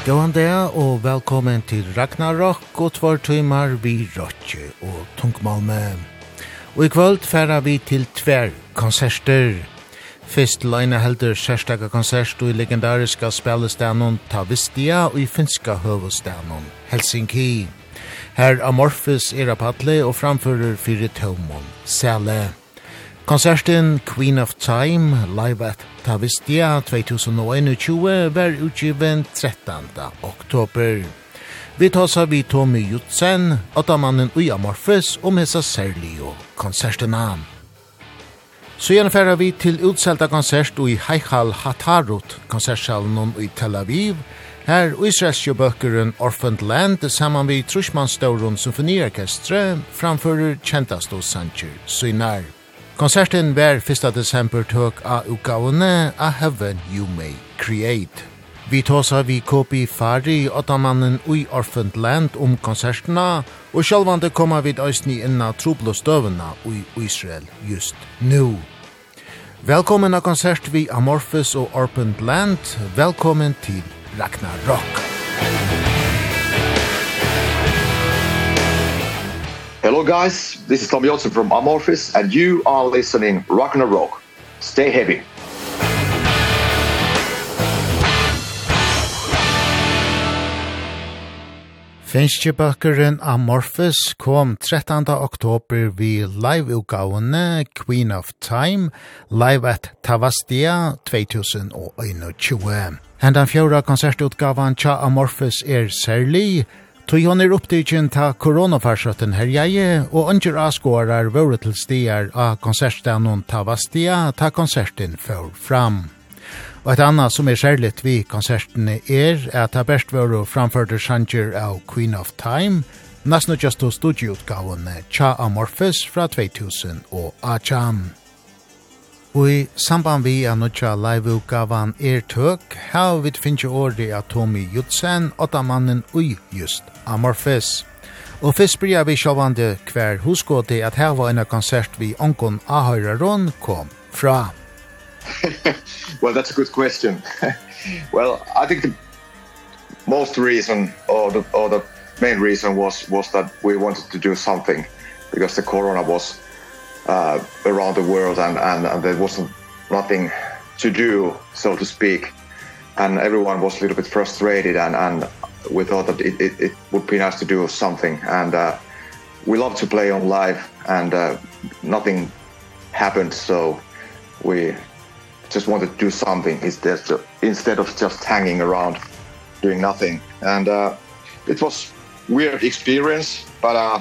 Gåan det, og velkommen til Ragnarok og tvar tøymar vi Rotje og Tungmalme. Og i kvöld færa vi til tvær konserter. Fyrst Leina heldur sérstaka konsert og i legendariska spelestanon Tavistia og i finska høvestanon Helsinki. Her Amorphis er apatle og framfører fyrir tøymon Sæle. Konserten Queen of Time live at Tavistia 2021 var utgiven 13. oktober. Vi tar vi Tommy Jutsen, atamannen Uja Morfus og Mesa Serlio konserterna. Så gjennomfører vi til utselta konsert i Heichal Hatarut, konsertsalen i Tel Aviv, Her israelske bøkeren Orphaned Land saman vi Trushmanstauron Symfoniorkestre framfører kjentast og Sancher Synar. Konserten var 1. desember tøk av utgavene A Heaven You May Create. Vi tåsa vi kopi fari åttamannen ui Orphaned Land om konsertena, og sjálvande koma vid òsni inna troblostøvna ui Israel just nu. Velkommen av konsert vi Amorphis og Orphaned Land. Velkommen til Ragnarok. Ragnarok. Hello guys, this is Tom Jolson from Amorphis and you are listening Rock and Rock. Stay heavy. Finskjebøkeren Amorphis kom 13. oktober vi live-utgavene Queen of Time, live at Tavastia 2021. Hendan fjorda konsertutgavan Tja Amorphis er særlig, Tui hon er opptidgen ta koronafarsøtten her jeg, og ønsker avskårar våre til stier av konsertstanen ta vastia, ta konserten for fram. Og et annet som er særligt vi konsertene er, er at ta best våre framførte sanger av Queen of Time, nesten just to studieutgavene Cha Amorphis fra 2000 og Achan. Og i samband vi er nødja live-utgavan er tøk, her vi finnes året av Tommy Jutsen, åtta mannen ui just Amorphis. Og fyrst bryr vi sjåvande hver husgåte at her var en konsert vi onkon Ahøyraron kom fra. well, that's a good question. well, I think the most reason or the, or the main reason was, was that we wanted to do something because the corona was uh, around the world and, and, and there wasn't nothing to do, so to speak. And everyone was a little bit frustrated and, and we thought that it, it, it would be nice to do something. And uh, we love to play on live and uh, nothing happened, so we just wanted to do something instead of, instead of just hanging around doing nothing. And uh, it was weird experience, but uh,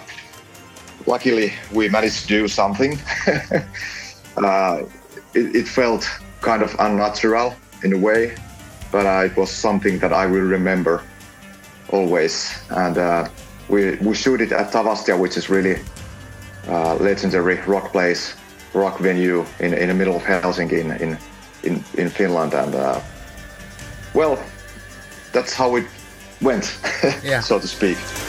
luckily we managed to do something. uh, it, it felt kind of unnatural in a way, but uh, it was something that I will remember always. And uh, we, we shoot it at Tavastia, which is really uh, legendary rock place, rock venue in, in the middle of Helsinki in, in, in, in Finland. And uh, well, that's how it went, yeah. so to speak. Yeah.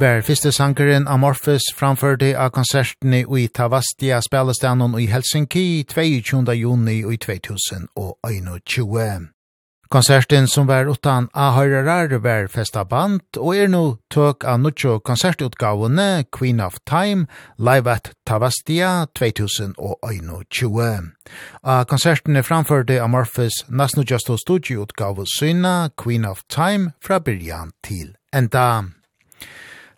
var fyrste sangeren Amorphis framførte av konsertene i Tavastia spelestanen i Helsinki 22. juni i 2021. Konserten som var utan ahøyrerar var festa band, og er nå tøk av nuttjo konsertutgavene Queen of Time live at Tavastia 2021. Av konsertene framførte Amorphis Nasnudjasto studioutgave Syna Queen of Time fra byrjan til enda.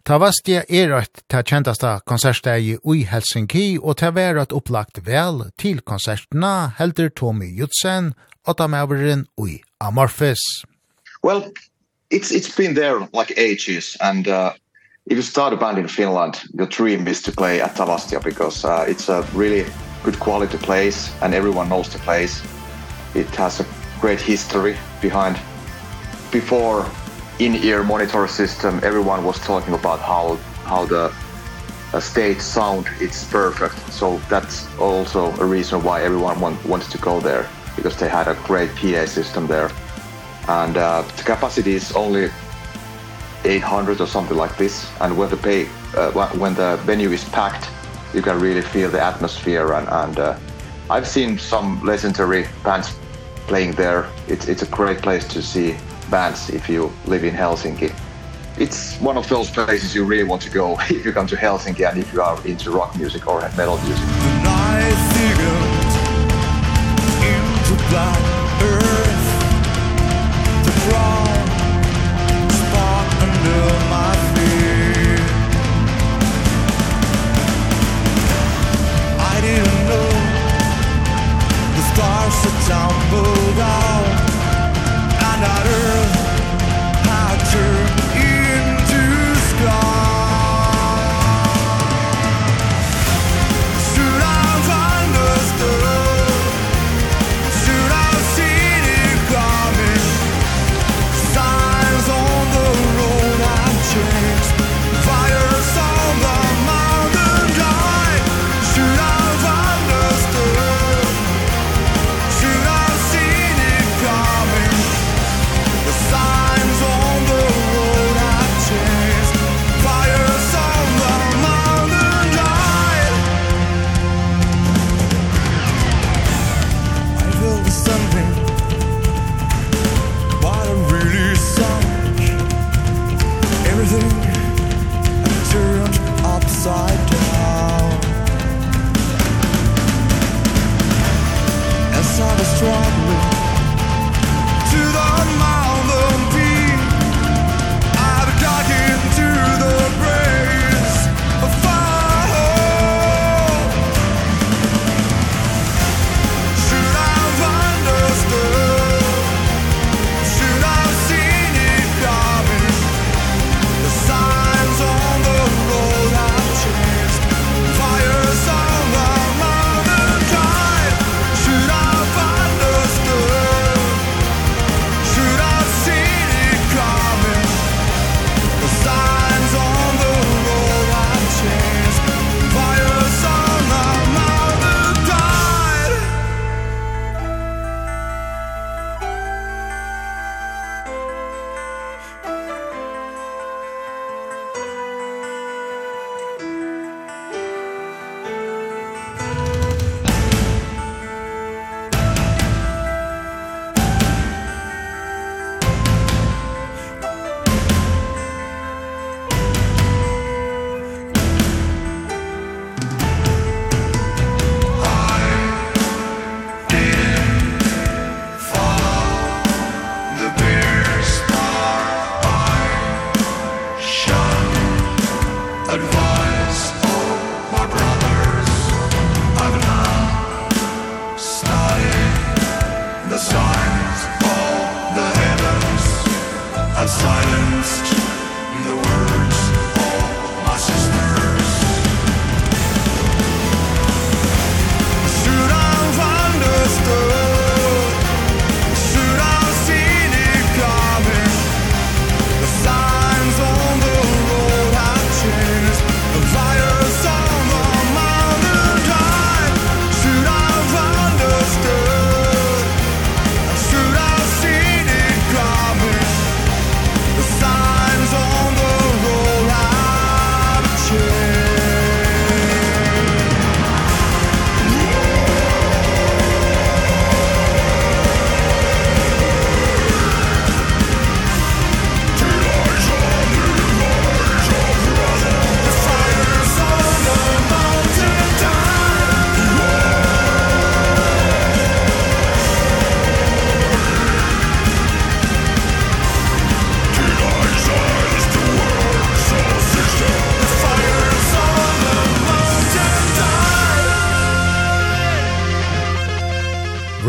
Tavastia er eit ta kjentasta konsertstegi i Helsinki, og ta var eit opplagt vel til konsertna helder Tommy Jutsen, Otamaveren i Amorphis. Well, it's it's been there like ages and uh if you start a band in Finland your dream is to play at Tavastia because uh it's a really good quality place and everyone knows the place it has a great history behind before in-ear monitor system. Everyone was talking about how how the uh, stage sound it's perfect. So that's also a reason why everyone want, wanted to go there because they had a great PA system there. And uh, the capacity is only 800 or something like this. And when the pay, uh, when the venue is packed, you can really feel the atmosphere. And, and uh, I've seen some legendary bands playing there. It's it's a great place to see bands if you live in Helsinki. It's one of those places you really want to go if you come to Helsinki and if you are into rock music or metal music. The night figured into black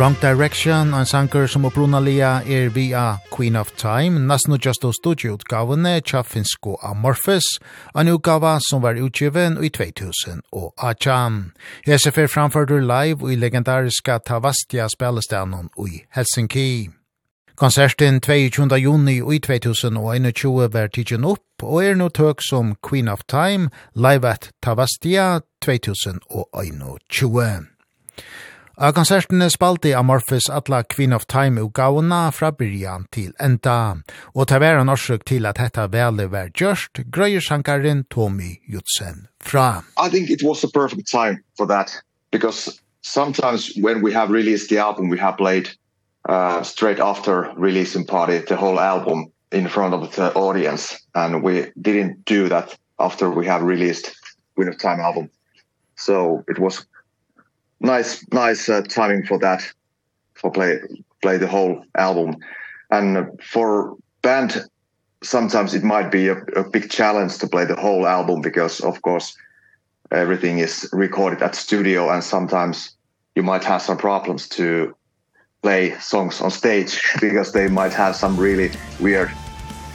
Wrong Direction, en sanger som opprunalia er via Queen of Time, nesten just og studieutgavene tja finsko Amorphis, en utgava som var utgiven i 2000 og Achan. Hese fer framfører live i legendariska Tavastia spelestanon i Helsinki. Konserten 22. juni i 2021 var tidsen opp og er nå tøk som Queen of Time live at Tavastia 2021. Av konsertene spalte Amorphis atla Queen of Time og gauna fra byrjan til enda, og ta vera norsøk til at hetta vele var gjørst, grøyer sankaren Tommy Jutsen fra. I think it was the perfect time for that, because sometimes when we have released the album, we have played uh, straight after releasing party, the whole album in front of the audience, and we didn't do that after we have released Queen of Time album. So it was nice nice uh, timing for that for play play the whole album. And for band sometimes it might be a, a big challenge to play the whole album because of course everything is recorded at studio and sometimes you might have some problems to play songs on stage because they might have some really weird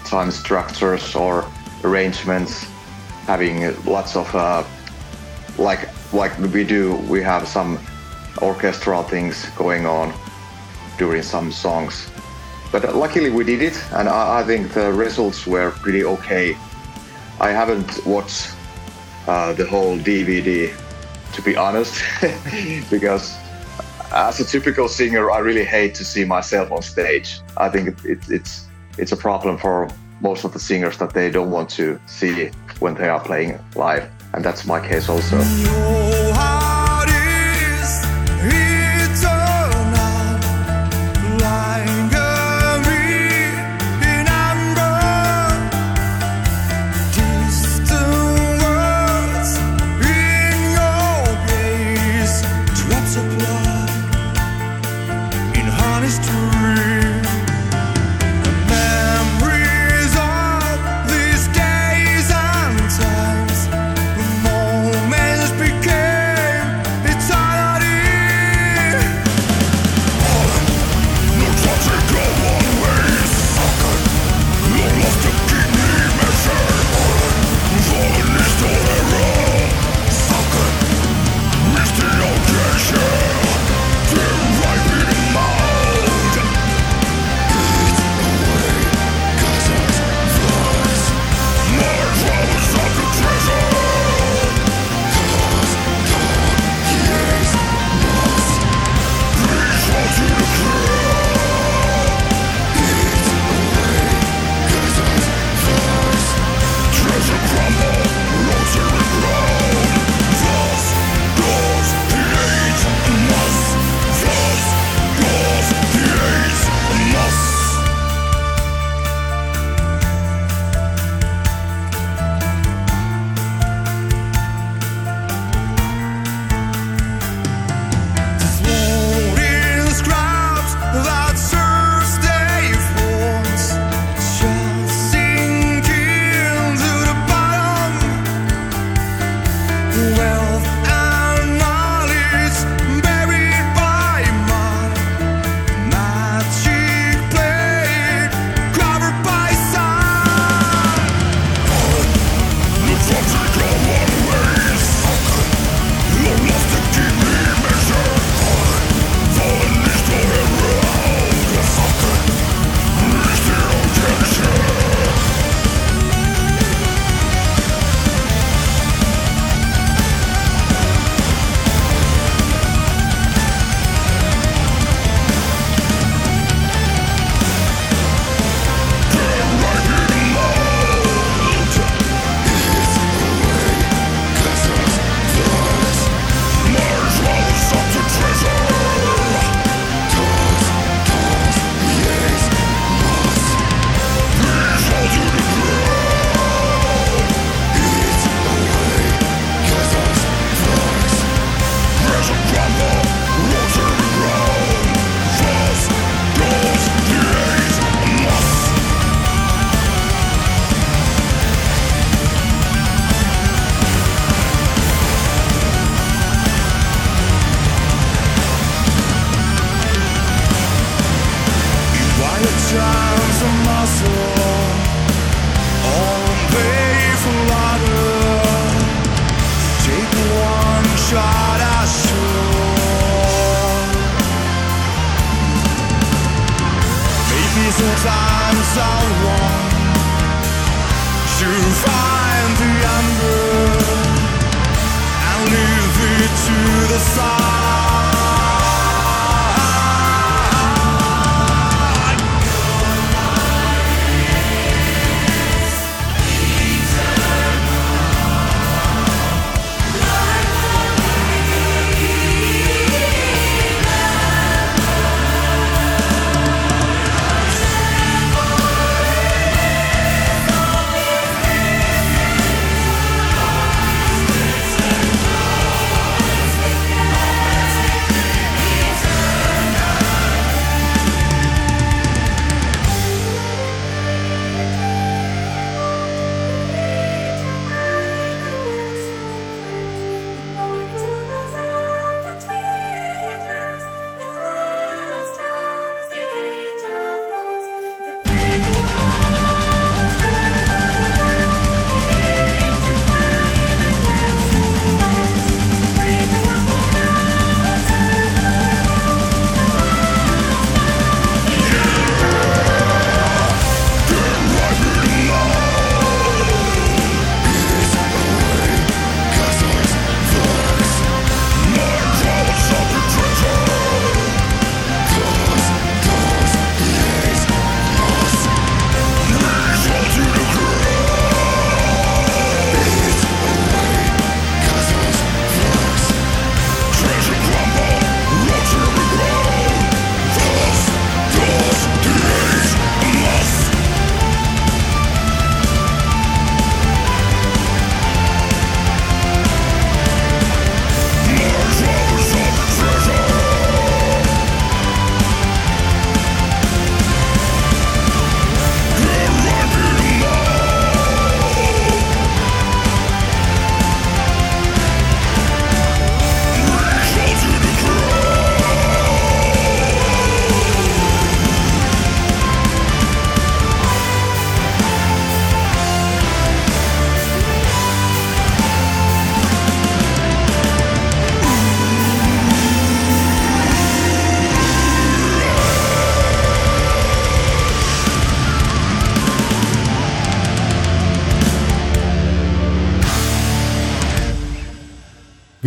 time structures or arrangements having lots of uh, like like we do we have some orchestral things going on during some songs. But luckily we did it and I, I think the results were pretty okay. I haven't watched uh, the whole DVD to be honest because as a typical singer I really hate to see myself on stage. I think it, it, it's it's a problem for most of the singers that they don't want to see when they are playing live and that's my case also.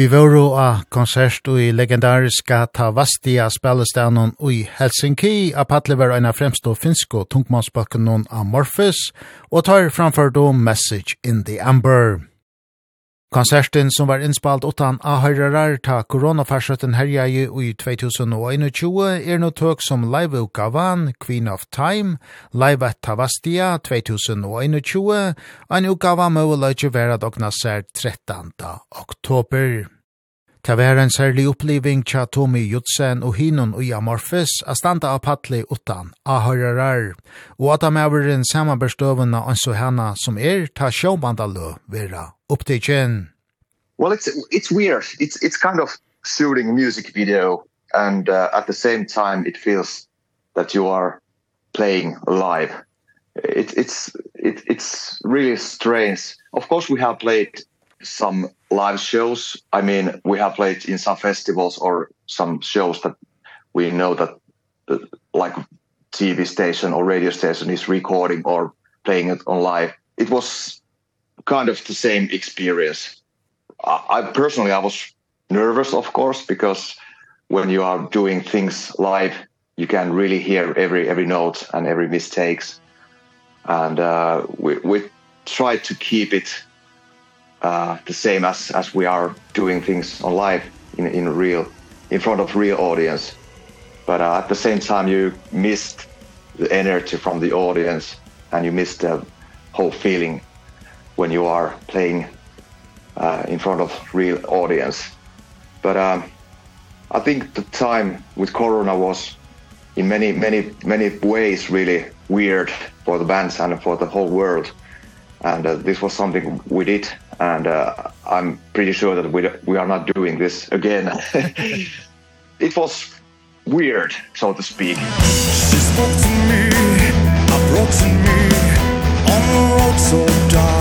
Vi var a konsert i legendariska Tavastia spelestanen i Helsinki. A Patle var en av fremst og finsk og tungmannsbakken av Morphus, og tar framfor då Message in the Amber. Konserten som var innspalt utan ahøyrarar ta koronafarsøtten herja i 2021 er no tøk som Live Ukavan, Queen of Time, Live at Tavastia 2021, en ukava møveløyge vera dogna sær 13. oktober. Ta var en særlig oppliving tja Tommy Jutsen og Hinon og Amorphis a standa av patli utan ahøyrarar, og at han er en samanbørstøvende anså hana som er ta sjåbandalø vera upptagen? Well, it's it's weird. It's it's kind of shooting a music video and uh, at the same time it feels that you are playing live. It it's it it's really strange. Of course we have played some live shows. I mean, we have played in some festivals or some shows that we know that like TV station or radio station is recording or playing it on live. It was kind of the same experience. I, I personally I was nervous of course because when you are doing things live you can really hear every every note and every mistakes and uh we we try to keep it uh the same as as we are doing things on live in in real in front of real audience but uh, at the same time you missed the energy from the audience and you missed the whole feeling when you are playing uh, in front of real audience. But um, I think the time with Corona was in many, many, many ways really weird for the bands and for the whole world. And uh, this was something we did. And uh, I'm pretty sure that we, we are not doing this again. it was weird, so to speak. She spoke to me, I brought to me, on the road so dark.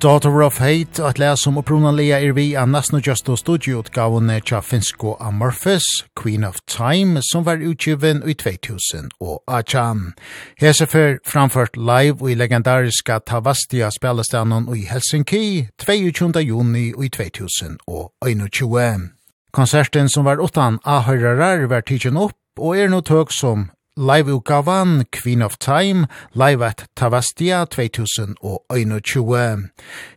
Daughter of Hate, at lea som opprunanlega er vi av Nasno Justo Studio-utgavene tja Finsko Amorphis, Queen of Time, som var utgiven i 2000 og Achan. Hesefer framført live i legendariska Tavastia spelestanon i Helsinki, 22. juni i 2000 og 21. Konserten som var utan ahøyrarar var tidsen opp og er no tøk som liveutgavan Queen of Time live at Tavastia 2021.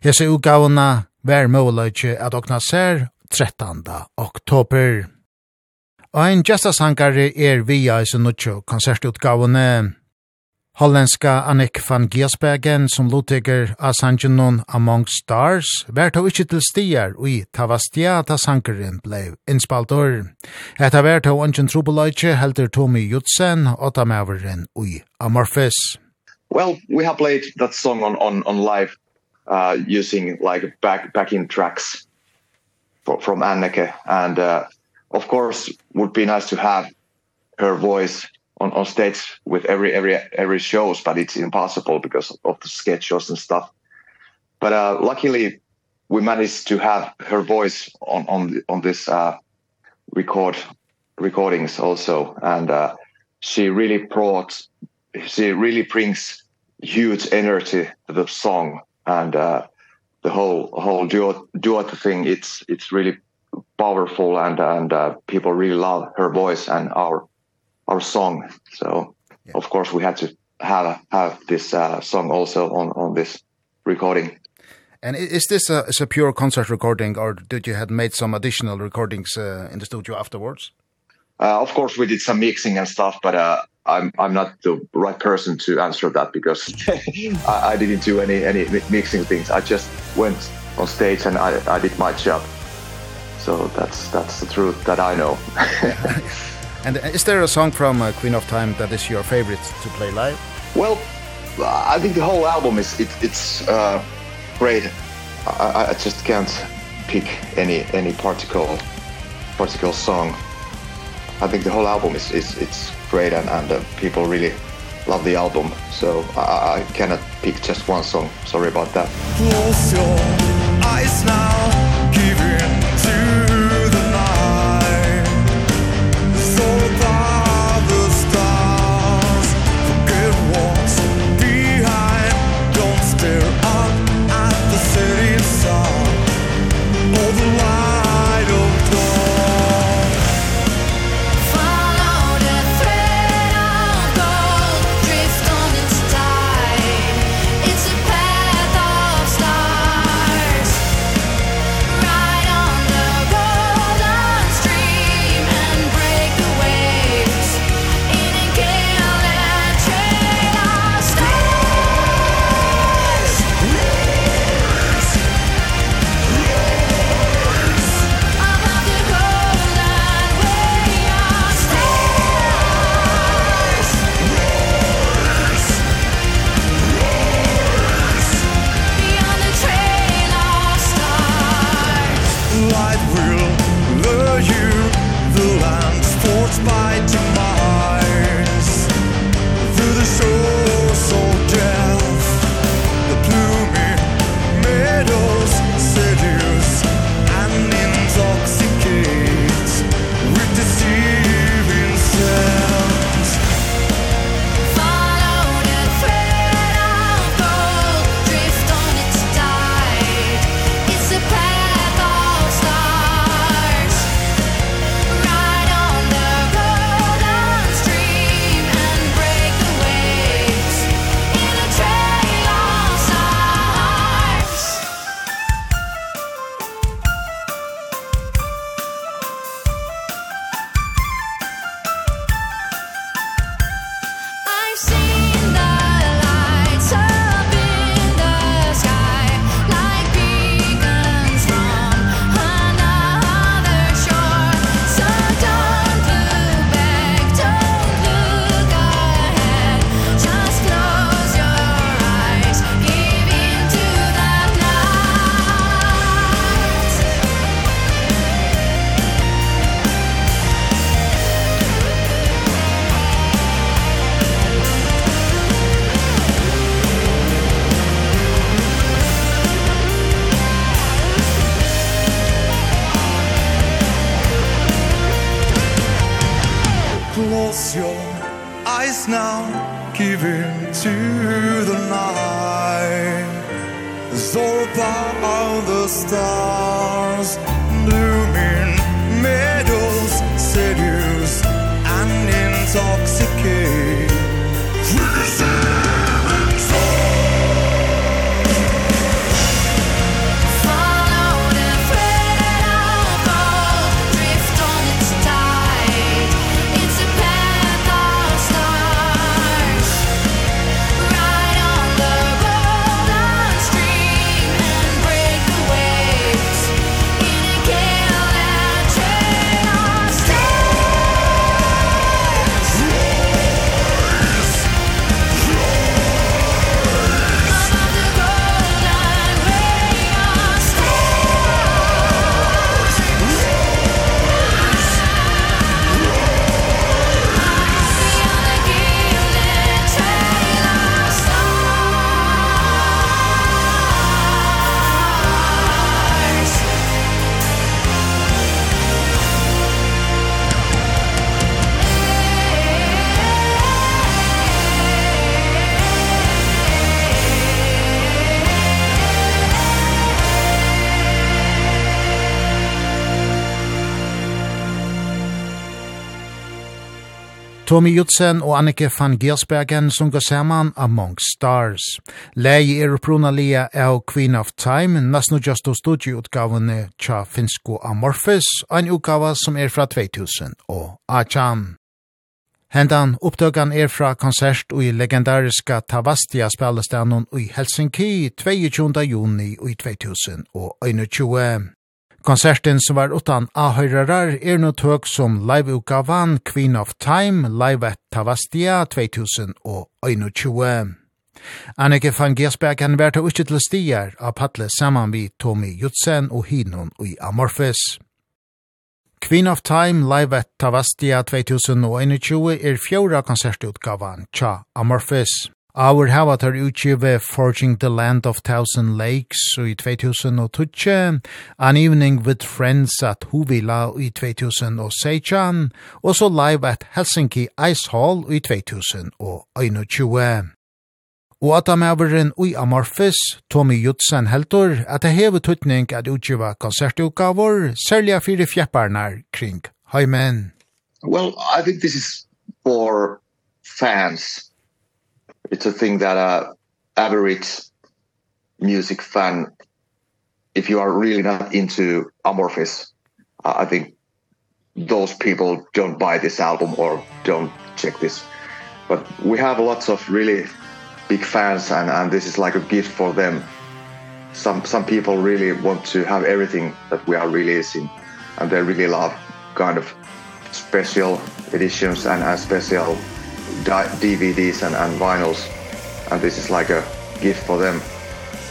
Hese utgavana vær møløyke at okna ser 13. oktober. Ein gestasankare er via i sin nutjo konsertutgavane. Hollandska Annik van Giersbergen som lotiger av sangenon Among Stars vær ta ikkje til stier ui Tavastia ta sankeren blei innspaltor. Eta vær ta ongen trubeløyche helder Tommy Jutsen og ta maveren ui Amorphis. Well, we have played that song on, on, on live uh, using like back, backing tracks for, from Anneke and uh, of course would be nice to have her voice on on stage with every every every shows but it's impossible because of the schedules and stuff. But uh luckily we managed to have her voice on on on this uh record recordings also. And uh she really brought she really brings huge energy to the song and uh the whole whole duo duo thing it's it's really powerful and and uh, people really love her voice and our our song. So yeah. of course we had to have have this uh, song also on on this recording. And is this a, is a pure concert recording or did you had made some additional recordings uh, in the studio afterwards? Uh, of course we did some mixing and stuff but uh, I'm I'm not the right person to answer that because I I didn't do any any mixing things. I just went on stage and I I did my job. So that's that's the truth that I know. And is there a song from uh, Queen of Time that is your favorite to play live? Well, I think the whole album is it, it's uh, great. I, I just can't pick any any particular particular song. I think the whole album is is it's great and and uh, people really love the album. So I, I cannot pick just one song. Sorry about that. Close your eyes now. Tommy Jutsen og Annike van Giersbergen går saman Among Stars. Lei er uppruna lia av Queen of Time, nasno just og studieutgavene tja finsko Amorphis, en utgava som er fra 2000 og Achan. Hendan upptøkan er fra konsert i legendariska Tavastia spelestanon i Helsinki 22. juni i 2021. Konserten som var utan ahøyrarar er no tøk som live-utgavan Queen of Time live at Tavastia 2021. Annike van Gersberg kan vært av ikke til stier av patle saman vi Tommy Jutsen og Hinon i Amorphis. Queen of Time live at Tavastia 2021 er fjóra konsertutgavan tja Amorphis. Our hava tar utgive Forging the Land of Thousand Lakes i 2012, An Evening with Friends at Huvila i 2016, og så live at Helsinki Ice Hall i 2021. Og at amaveren ui Amorphis, Tommy Jutsen heldur, at det hever tuttning at utgiva konsertutgavor, særlig fyrir fjepparnar kring heimen. Well, I think this is for fans it's a thing that uh average music fan if you are really not into amorphis uh, i think those people don't buy this album or don't check this. But we have lots of really big fans and and this is like a gift for them. Some some people really want to have everything that we are releasing and they really love kind of special editions and uh, special DVDs and, and vinyls, and this is like a gift for them.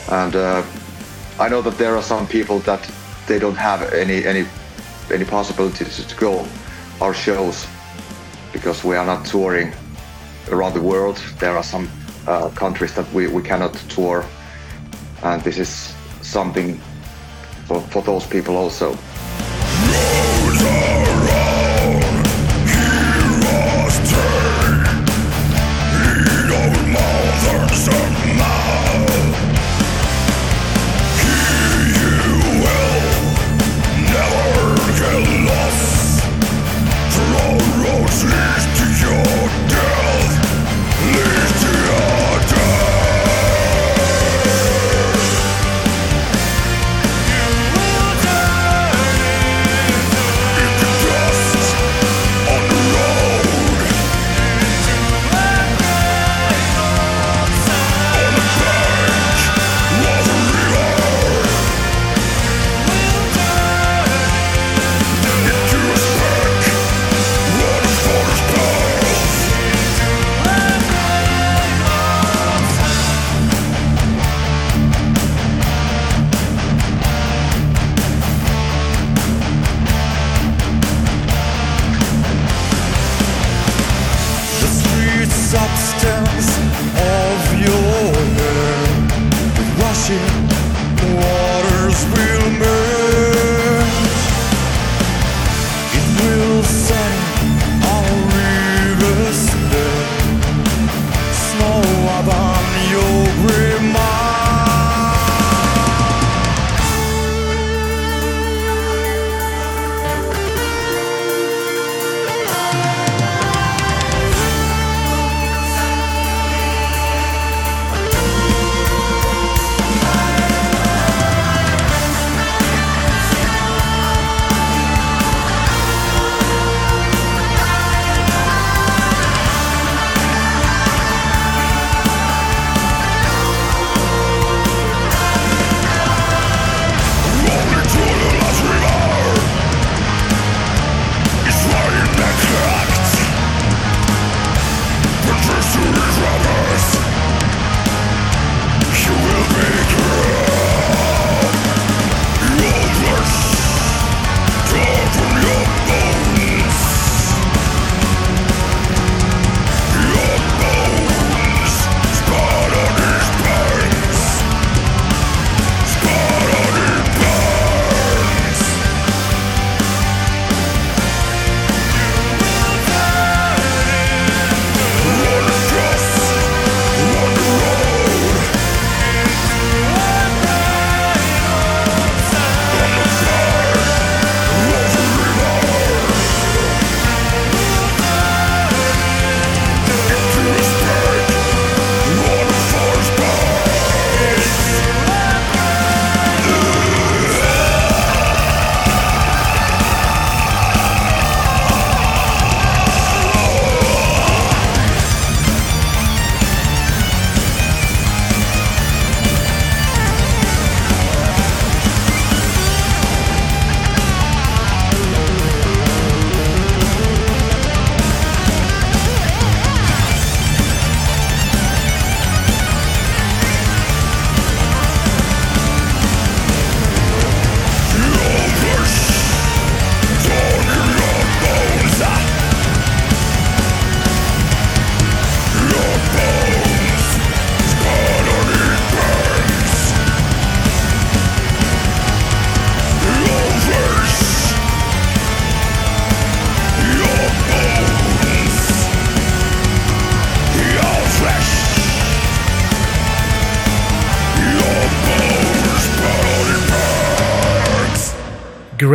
And uh, I know that there are some people that they don't have any any any possibilities to go our shows because we are not touring around the world. There are some uh, countries that we we cannot tour, and this is something for for those people also. substance of your hair The rushing waters will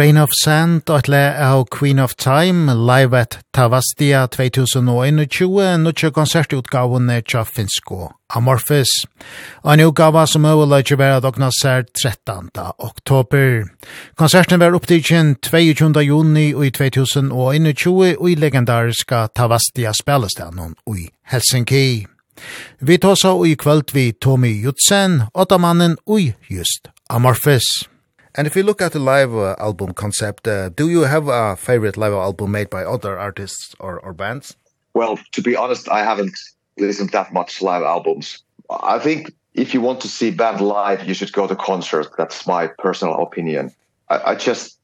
Grain of Sand og le av Queen of Time live at Tavastia 2021 nutje konsertutgavene tja Finsko Amorphis. En utgava som overløyde ikke at dogna sær 13. oktober. Konserten var opptidgen 22. juni i 2021 og i legendariska Tavastia spelestanen i Helsinki. Vi tåsa i kvöld vi Tommy Jutsen, åttamannen ui og just Amorphis. And if you look at the live uh, album concept, uh, do you have a favorite live album made by other artists or, or bands? Well, to be honest, I haven't listened that much live albums. I think if you want to see band live, you should go to concert. That's my personal opinion. I, I just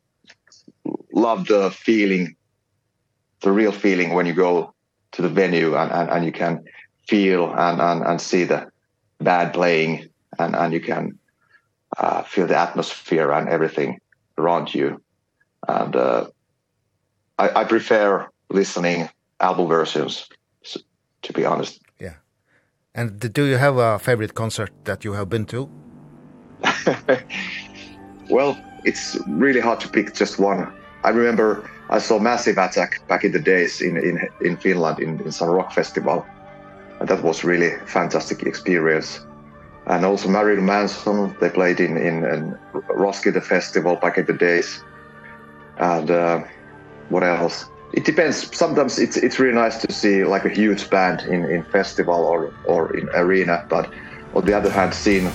love the feeling, the real feeling when you go to the venue and, and, and you can feel and, and, and see the band playing and, and you can uh, feel the atmosphere and everything around you. And uh, I, I prefer listening album versions, to be honest. Yeah. And do you have a favorite concert that you have been to? well, it's really hard to pick just one. I remember I saw Massive Attack back in the days in in in Finland in in some rock festival. And that was really fantastic experience and also Marilyn Manson they played in in, in Roskilde festival back in the days. And uh, what else? It depends. Sometimes it's it's really nice to see like a huge band in in festival or or in arena. But on the other hand seeing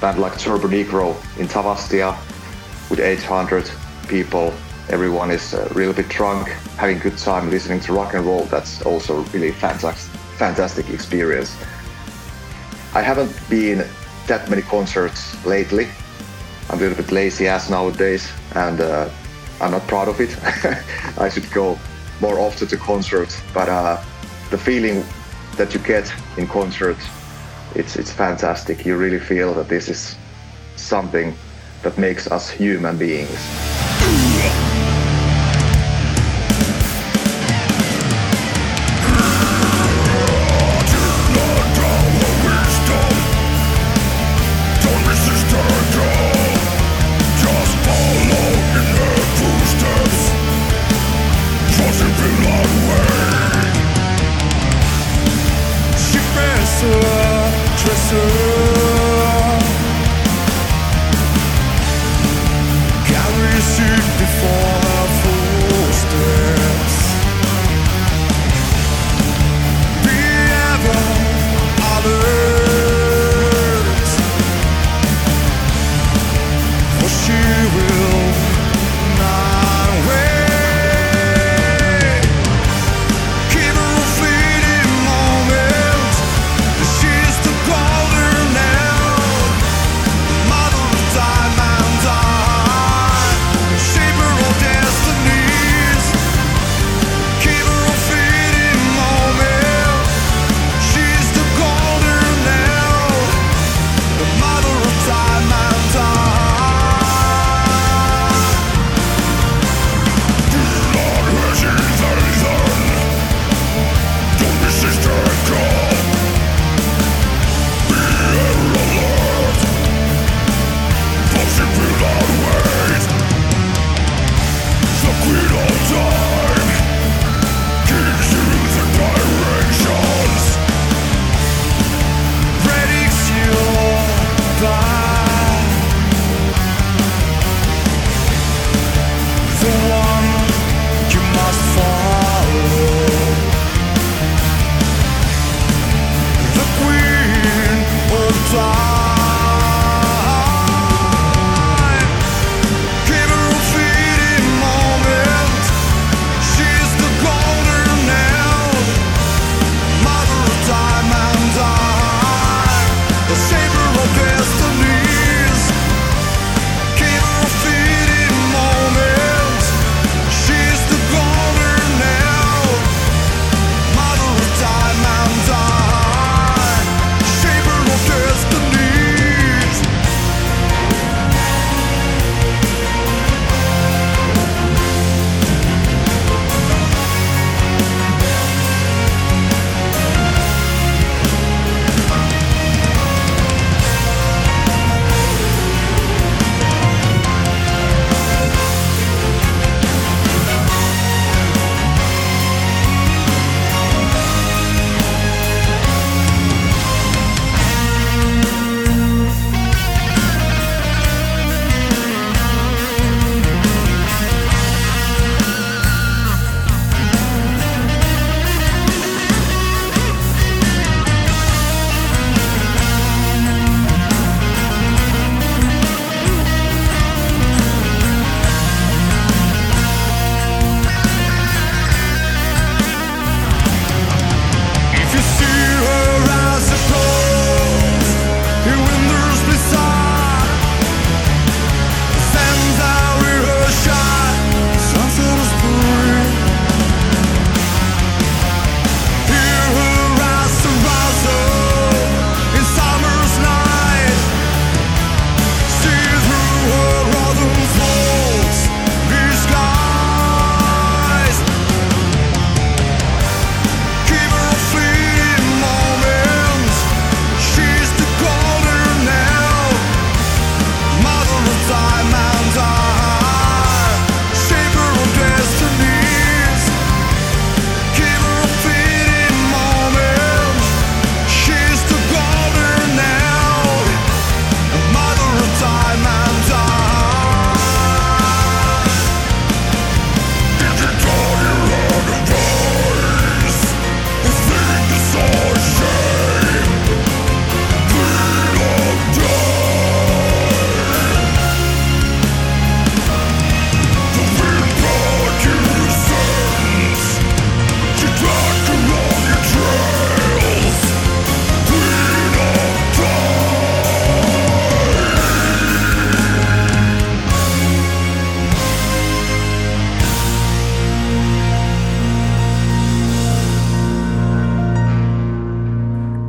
band like Turbo Negro in Tavastia with 800 people. Everyone is a real bit drunk having good time listening to rock and roll. That's also really fantastic fantastic experience. I haven't been that many concerts lately. I'm a little bit lazy ass nowadays and uh, I'm not proud of it. I should go more often to concerts, but uh, the feeling that you get in concerts, it's, it's fantastic. You really feel that this is something that makes us human beings.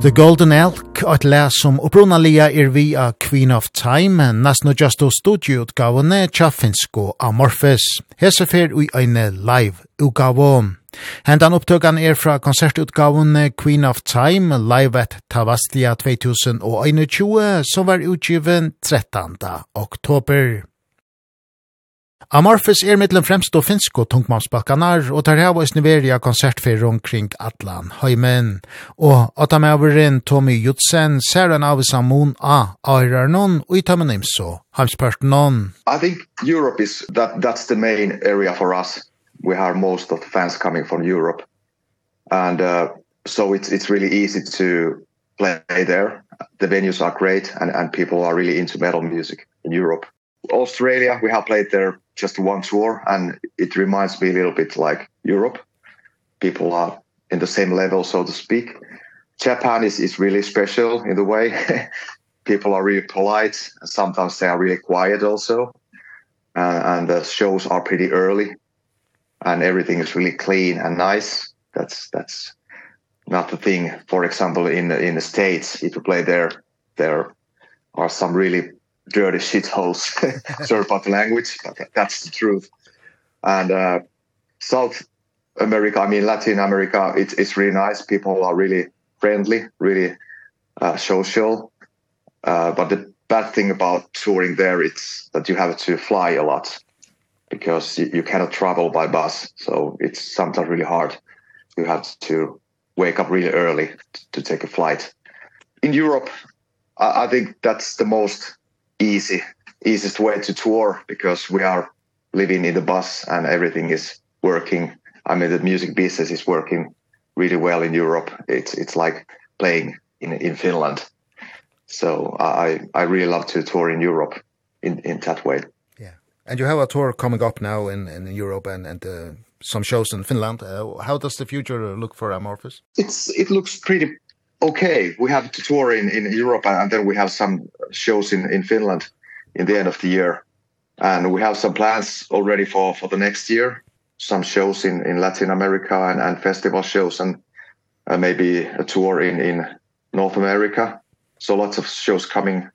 The Golden Elk, et læs som opprunalia er vi av Queen of Time, nesten og just og studieutgavene tja finsko Amorphis. Hesefer ui eine live utgavo. Hendan upptøkan er fra konsertutgavene Queen of Time, live at Tavastia 2021, som var utgiven 13. oktober. Amorphis er mittlen fremst og finsko tungmannsbalkanar, og tar hava oss niveria konsertferir omkring Atlan Høymen. Og atamæveren Tommy Jutsen ser en av samun a Airarnon og i tømmen imso, heimspartnon. I think Europe is, that, that's the main area for us. We have most of the fans coming from Europe. And uh, so it's, it's really easy to play there. The venues are great and, and people are really into metal music in Europe. Australia, we have played there just one tour and it reminds me a little bit like Europe. People are in the same level so to speak. Japan is is really special in the way. People are really polite. And sometimes they are really quiet also. Uh, and the shows are pretty early. And everything is really clean and nice. That's that's not the thing. For example in in the states if you play there there are some really dirty shitholes. Sorry about the language, but that's the truth. And uh, South America, I mean Latin America, it's it's really nice. People are really friendly, really uh, social. Uh, but the bad thing about touring there it's that you have to fly a lot because you, you cannot travel by bus. So it's sometimes really hard. You have to wake up really early to take a flight. In Europe, I, I think that's the most easy easiest way to tour because we are living in the bus and everything is working. I mean the music business is working really well in Europe. It's it's like playing in in Finland. So i i really love to tour in Europe in in that way. Yeah. And you have a tour coming up now in in Europe and and uh, some shows in Finland. Uh, how does the future look for Amorphis it's it looks pretty okay, we have to tour in in Europe and then we have some shows in in Finland in the end of the year. And we have some plans already for for the next year, some shows in in Latin America and and festival shows and uh, maybe a tour in in North America. So lots of shows coming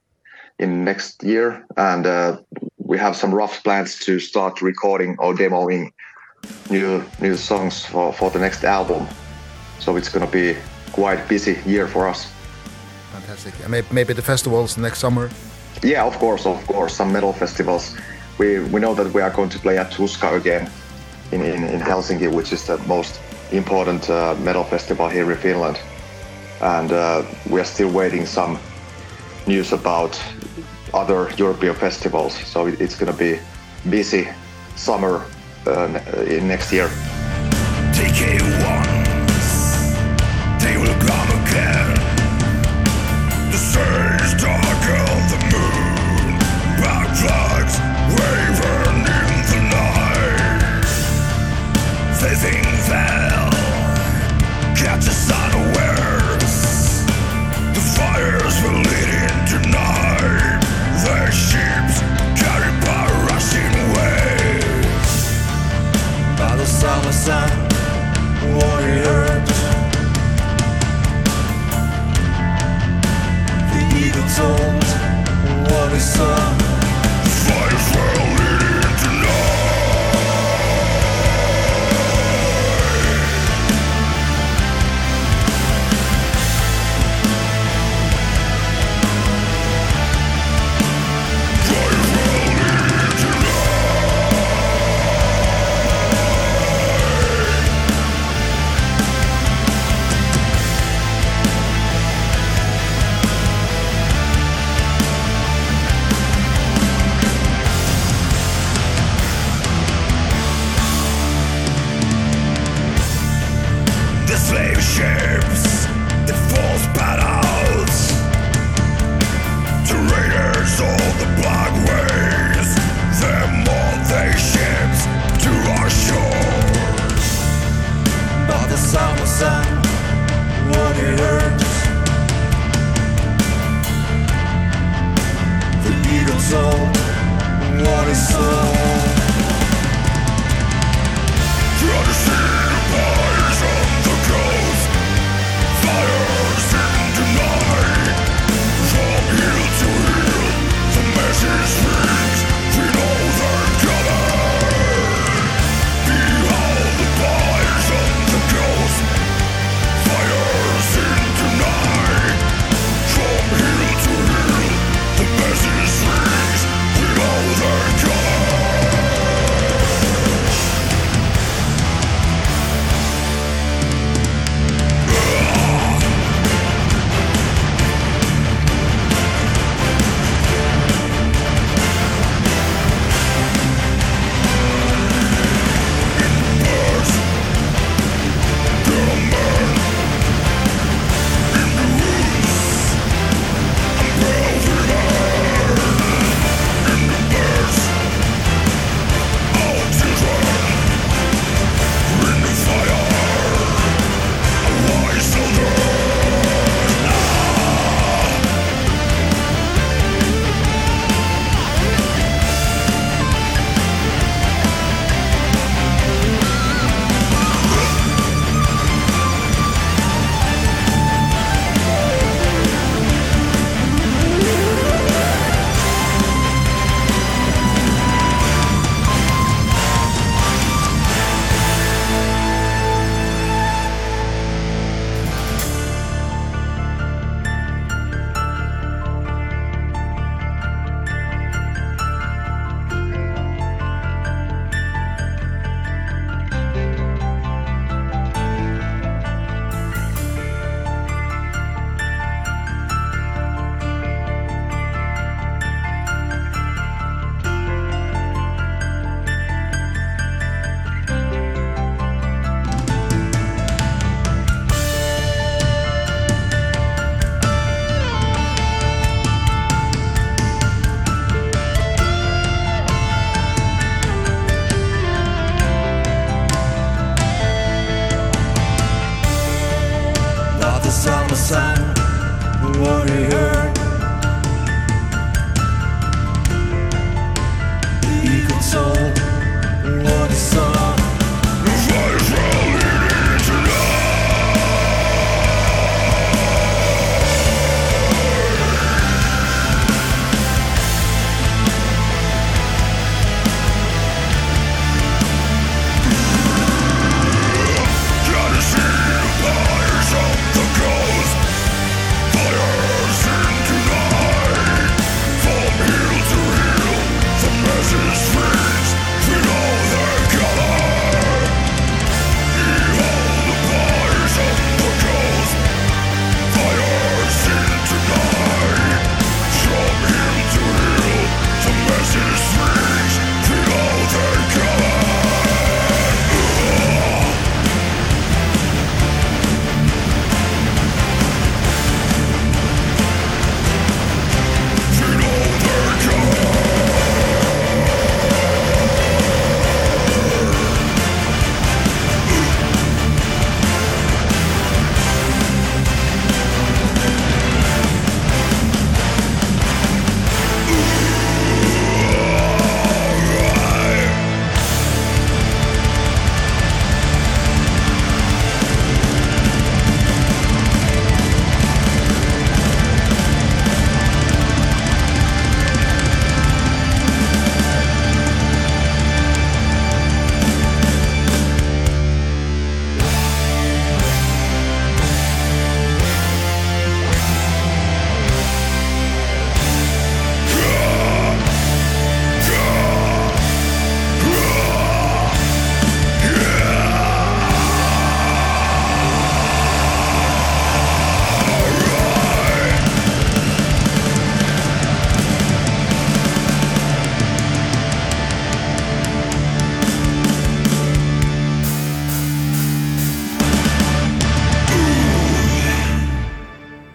in next year and uh, we have some rough plans to start recording or demoing new new songs for for the next album. So it's going to be quite busy year for us. Fantastic. And maybe, maybe the festivals next summer? Yeah, of course, of course. Some metal festivals. We, we know that we are going to play at Tuska again in, in, in Helsinki, which is the most important uh, metal festival here in Finland. And uh, we are still waiting some news about other European festivals. So it, it's going to be busy summer uh, next year. TK1 sun warrior The eagle told what he saw nerves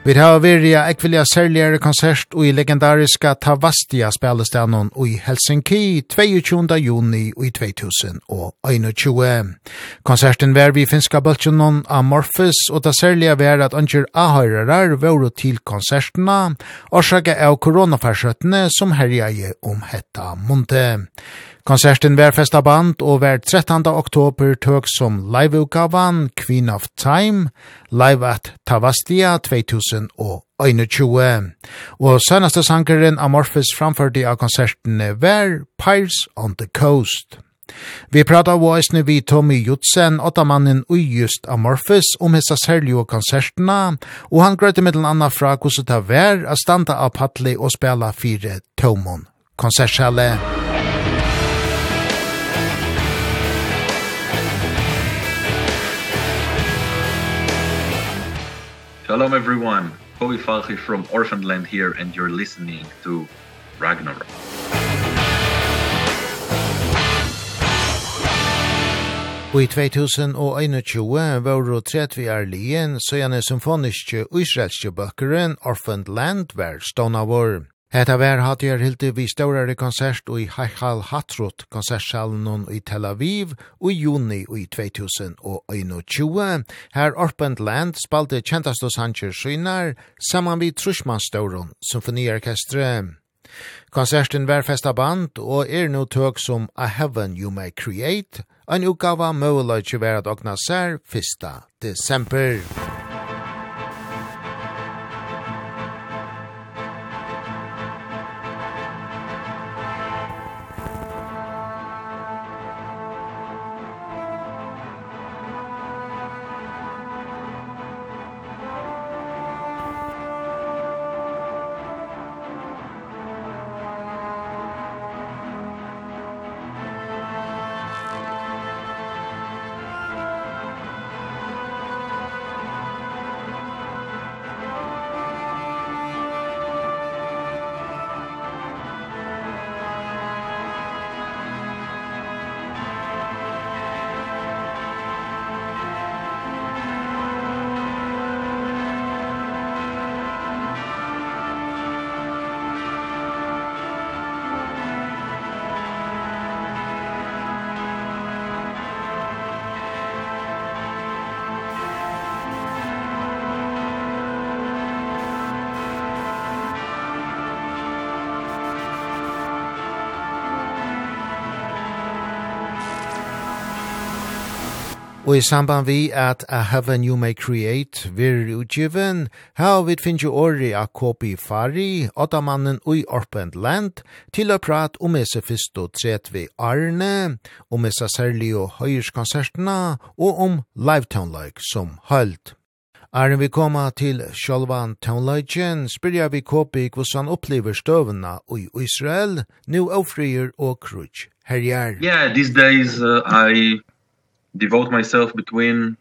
Vi har vært ekvilja særligere konsert og i legendariska Tavastia spelestanen og i Helsinki 22. juni i 2021. Konserten var vi finska bøltjenon Amorphis og det særlige var at anger ahøyrerar var til konsertene og sjaga av koronafarsøttene som herja om hetta munte. Konserten var festa band og var 13. oktober tøk som liveutgavan Queen of Time, live at Tavastia 2021. Og sønnaste sangeren Amorphis framførte av konserten var Pirates on the Coast. Vi prata av oisne vi Tommy Jutsen, åttamannen ui just Amorphis, om hessa særlige konserterna, og han grøyte mittel anna fra hvordan det var å standa av patli og spela fire tomon konsertsjæle. Shalom everyone, Kobi Falchi from Orphanland here and you're listening to Ragnarok. Og i 2021 var det tredje vi er lien, så gjerne symfoniske og israelske bøkeren Orphaned Land var stående vår. Hetta vær hatt jeg hilti vi større konsert i Heichal Hatrot konsertsalen i Tel Aviv i juni i 2021. Her Orpent Land spalte kjentaste sanger synar saman vi Trushmanstauron symfoniorkestre. Konserten vær festa band og er no tøk som A Heaven You May Create, en utgava møvelig vera dogna sær 1. desember. Og i samband vi at A Heaven You May Create vir utgiven, her vi finnes åri av Kopi Fari, åttamannen ui Orpent Land, til å prat om esse fyrst og tret vi Arne, om esse særlig og høyerskonsertene, og om Livetown-like som hølt. Arne vi koma til Sjolvan Townløygen, spyrja vi Kopi hvordan opplever støvna i Israel, nu ofrier og krutsk herjar. Yeah, these days uh, I devote myself between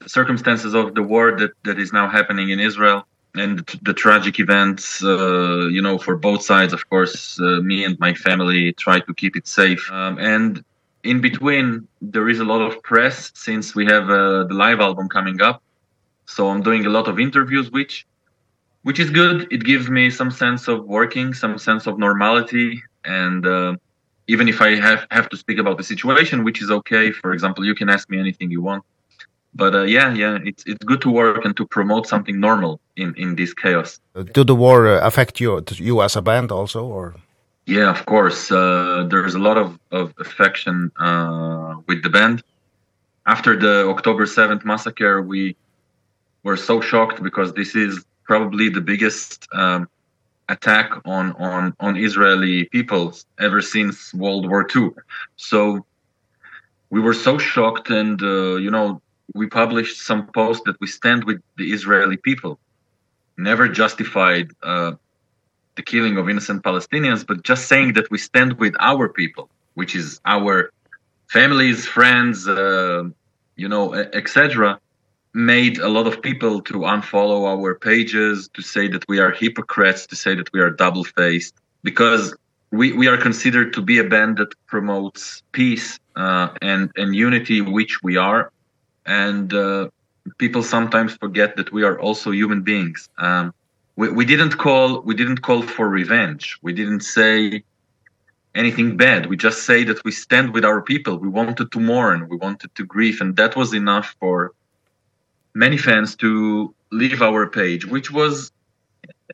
the circumstances of the war that that is now happening in Israel and the, the tragic events uh, you know for both sides of course uh, me and my family try to keep it safe. Um, and in between there is a lot of press since we have uh, the live album coming up. So I'm doing a lot of interviews which which is good. It gives me some sense of working some sense of normality. And uh, even if I have have to speak about the situation, which is okay. For example, you can ask me anything you want. But uh, yeah, yeah, it's it's good to work and to promote something normal in in this chaos. Do did the war uh, affect you you as a band also or Yeah, of course. Uh there's a lot of of affection uh with the band. After the October 7th massacre, we were so shocked because this is probably the biggest um attack on on on Israeli people ever since World War 2 so we were so shocked and uh, you know we published some posts that we stand with the Israeli people. Never justified uh the killing of innocent Palestinians but just saying that we stand with our people which is our families friends uh, you know etc made a lot of people to unfollow our pages to say that we are hypocrites to say that we are double faced because we we are considered to be a band that promotes peace uh and and unity which we are. And uh people sometimes forget that we are also human beings. Um we we didn't call we didn't call for revenge. We didn't say anything bad. We just say that we stand with our people. We wanted to mourn. We wanted to grieve. And that was enough for many fans to leave our page which was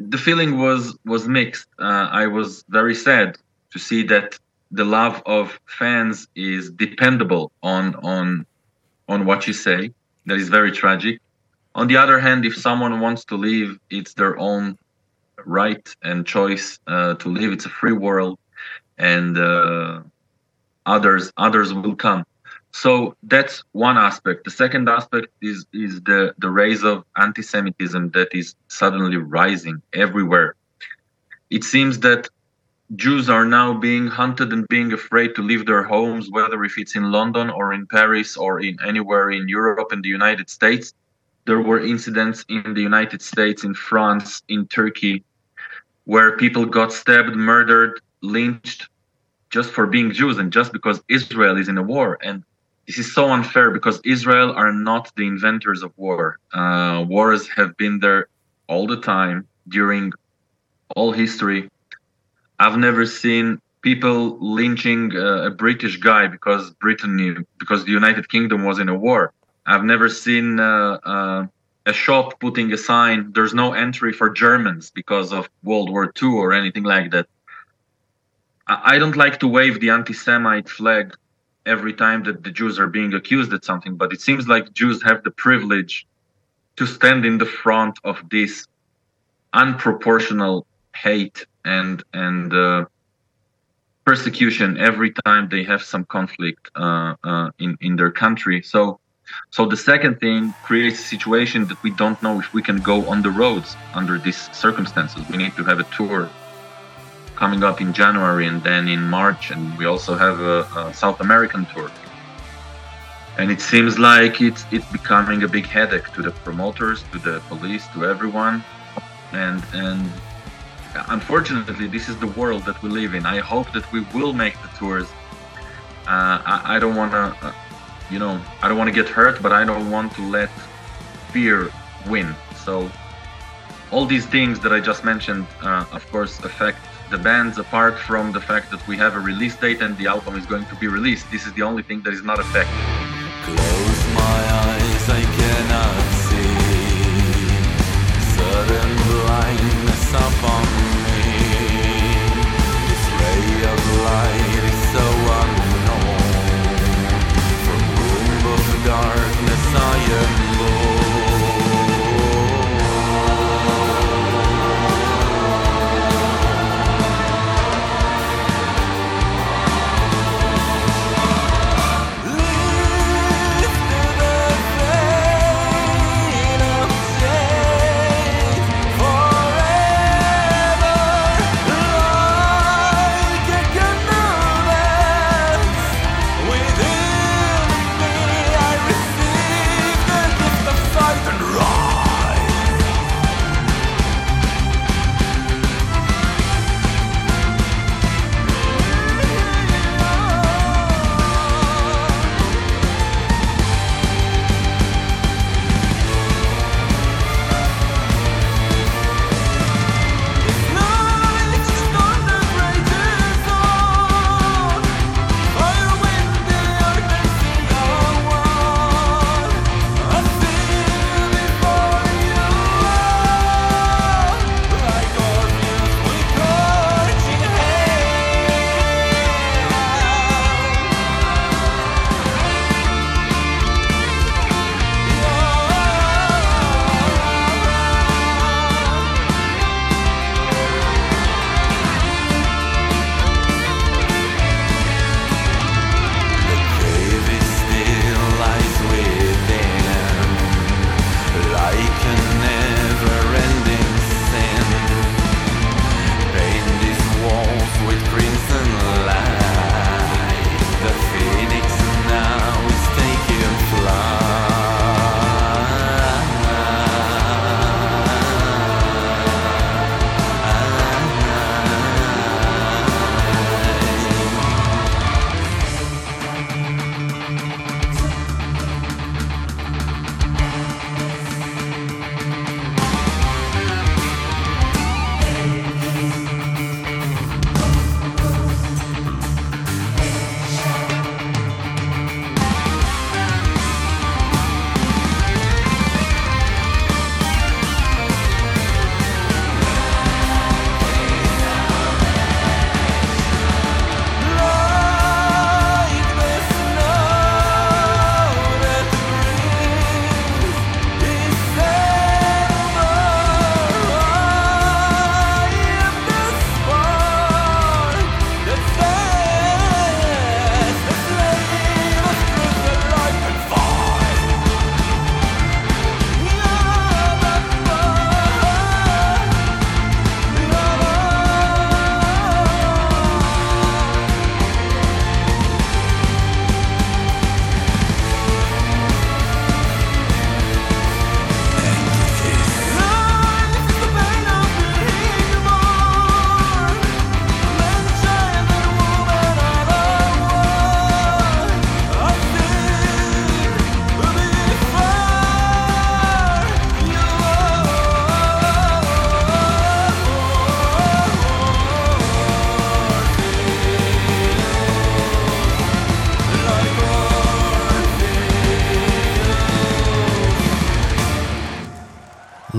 the feeling was was mixed. Uh, i was very sad to see that the love of fans is dependable on on on what you say. That is very tragic. On the other hand if someone wants to leave it's their own right and choice uh, to leave. It's a free world and uh, others others will come so that's one aspect. The second aspect is is the the rise of antisemitism that is suddenly rising everywhere. It seems that Jews are now being hunted and being afraid to leave their homes whether if it's in London or in Paris or in anywhere in Europe and the United States. There were incidents in the United States in France in Turkey where people got stabbed murdered lynched just for being Jews and just because Israel is in a war. And this is so unfair because Israel are not the inventors of war. Uh wars have been there all the time during all history. I've never seen people lynching uh, a British guy because Britain because the United Kingdom was in a war. I've never seen uh, uh a shop putting a sign there's no entry for Germans because of World War 2 or anything like that. I, I don't like to wave the anti-Semite flag every time that the Jews are being accused at something but it seems like Jews have the privilege to stand in the front of this unproportional hate and and uh persecution every time they have some conflict uh uh in in their country. So so the second thing creates a situation that we don't know if we can go on the roads under these circumstances. We need to have a tour coming up in January and then in March and we also have a, a South American tour. And it seems like it's it's becoming a big headache to the promoters, to the police, to everyone. And and unfortunately this is the world that we live in. I hope that we will make the tours. Uh I I don't want to uh, you know, I don't want to get hurt, but I don't want to let fear win. So all these things that I just mentioned uh of course affect the bands apart from the fact that we have a release date and the album is going to be released. This is the only thing that is not affected. Close my eyes, I cannot see Sudden blindness upon me This ray of light is so unknown From womb of darkness I am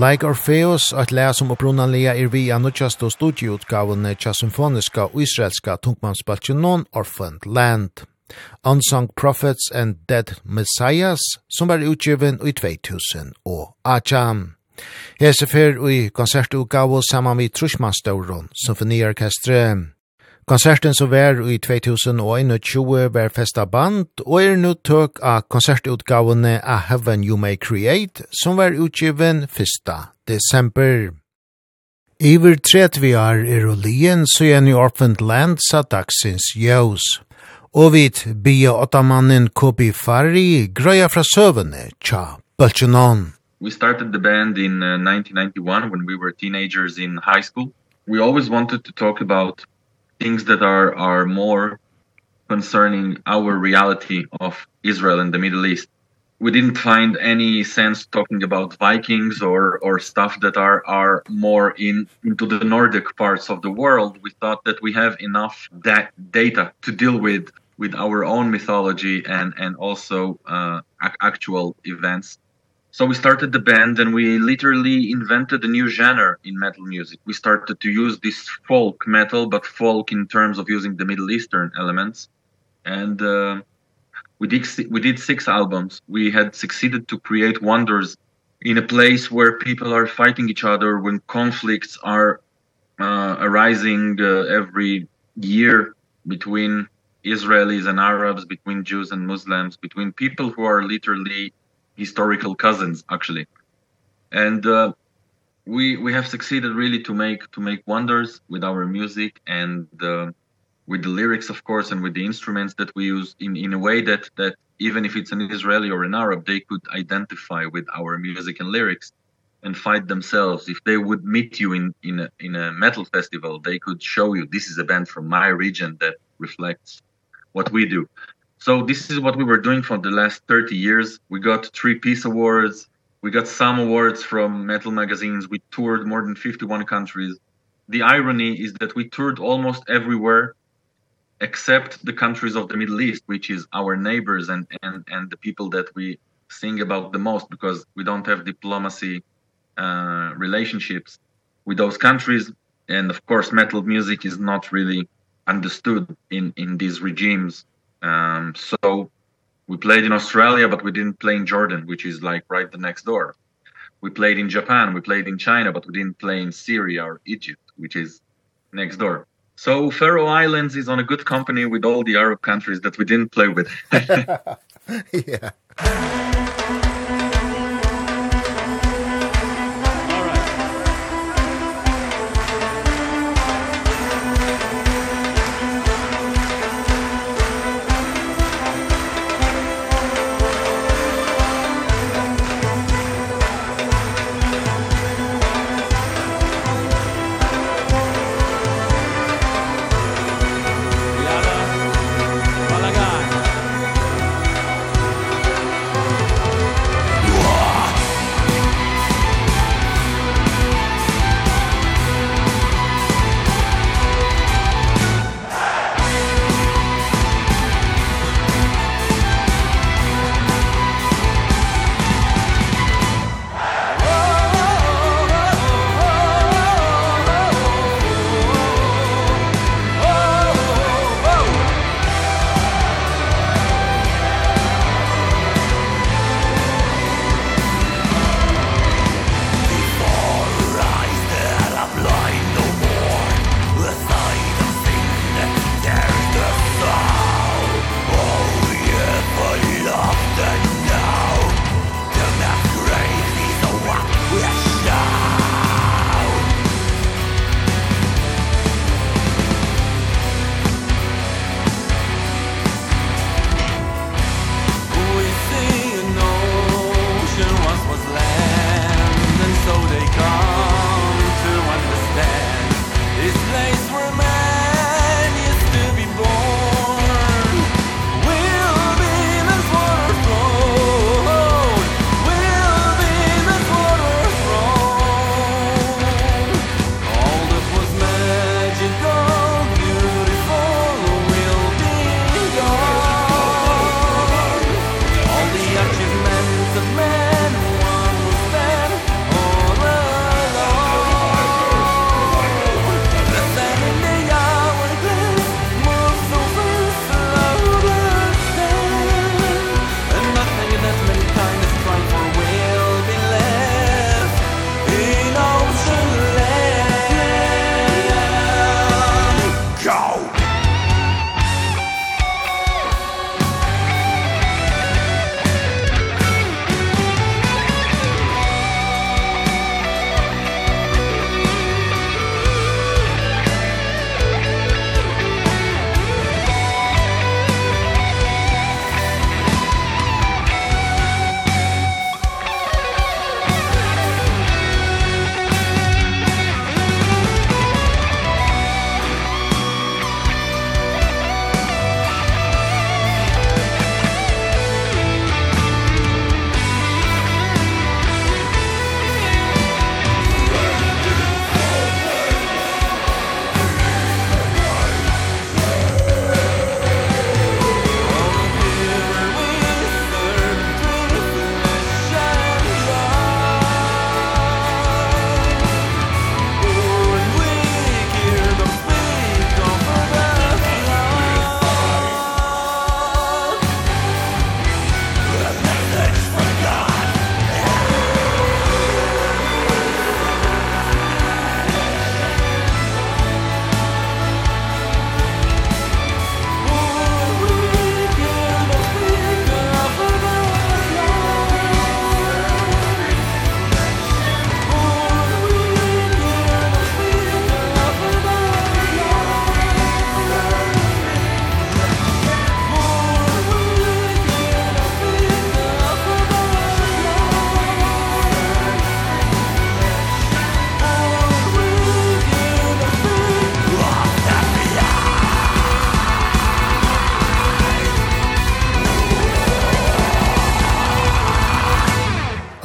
Like Orpheus, at lea som opprunanlega er via nutjast og studieutgavene tja symfoniska og israelska tungmannsbaltjenon orphaned Land. Unsung Prophets and Dead Messiahs, som var utgiven i 2000 og Acham. Hese fer i konsertutgave saman vi Trushmanstauron, Symfoniorkestre konserten som var i 2021 var festa band, og er nu tøk av konsertutgavene A Heaven You May Create, som var utgiven 1. desember. Iver 30 år er og lien, så er New Orphaned Land sa dagsins jøs. Og vit bia åttamannen Kobi Fari grøya fra søvene, tja, Bøltjenon. We started the band in uh, 1991 when we were teenagers in high school. We always wanted to talk about things that are are more concerning our reality of Israel and the Middle East. We didn't find any sense talking about Vikings or or stuff that are are more in into the Nordic parts of the world. We thought that we have enough that data to deal with with our own mythology and and also uh, actual events So we started the band and we literally invented a new genre in metal music. We started to use this folk metal but folk in terms of using the Middle Eastern elements. And uh, we did we did six albums. We had succeeded to create wonders in a place where people are fighting each other when conflicts are uh, arising uh, every year between Israelis and Arabs, between Jews and Muslims, between people who are literally historical cousins actually. And uh, we we have succeeded really to make to make wonders with our music and uh, with the lyrics of course and with the instruments that we use in in a way that that even if it's an Israeli or an Arab they could identify with our music and lyrics and fight themselves. If they would meet you in in a, in a metal festival they could show you this is a band from my region that reflects what we do. So this is what we were doing for the last 30 years. We got three peace awards. We got some awards from metal magazines. We toured more than 51 countries. The irony is that we toured almost everywhere except the countries of the Middle East, which is our neighbors and and and the people that we sing about the most because we don't have diplomacy uh relationships with those countries and of course metal music is not really understood in in these regimes Um, so we played in Australia, but we didn't play in Jordan, which is like right the next door. We played in Japan, we played in China, but we didn't play in Syria or Egypt, which is next door. So Faroe Islands is on a good company with all the Arab countries that we didn't play with. yeah.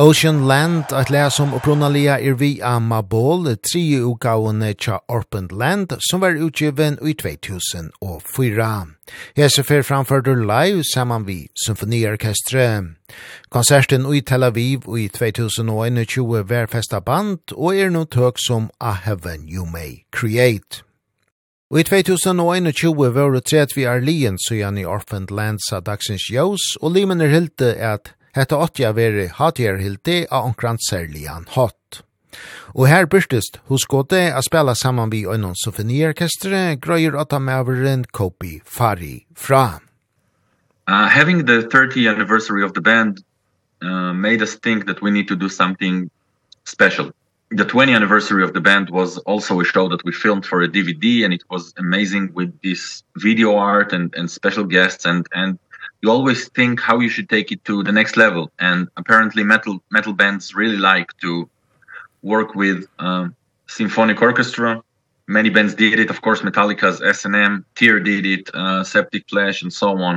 Ocean Land, at lea som opprunalia er vi av Mabol, tri ugavene tja Orpent Land, som var utgiven i 2004. Hese fer framførte live saman vi symfoniorkestre. Konserten i Tel Aviv i 2021 var festa band, og er no tøk som A Heaven You May Create. Og i 2021 var det tredje vi er lien søgjane i Orpent Land sa Dagsens jøs, og limen er hilde at Hetta åtti a veri hatjerhildi a onkran serlian hot. Og her byrstist hos gode a spela saman vi oinon souvenirkestre grøyer åtta maveren Kopi Fari fra. Uh, having the 30th anniversary of the band uh, made us think that we need to do something special. The 20th anniversary of the band was also a show that we filmed for a DVD and it was amazing with this video art and and special guests and and you always think how you should take it to the next level and apparently metal metal bands really like to work with um symphonic orchestra. Many bands did it of course Metallica's S&M Tear did it uh, Septic Flesh and so on.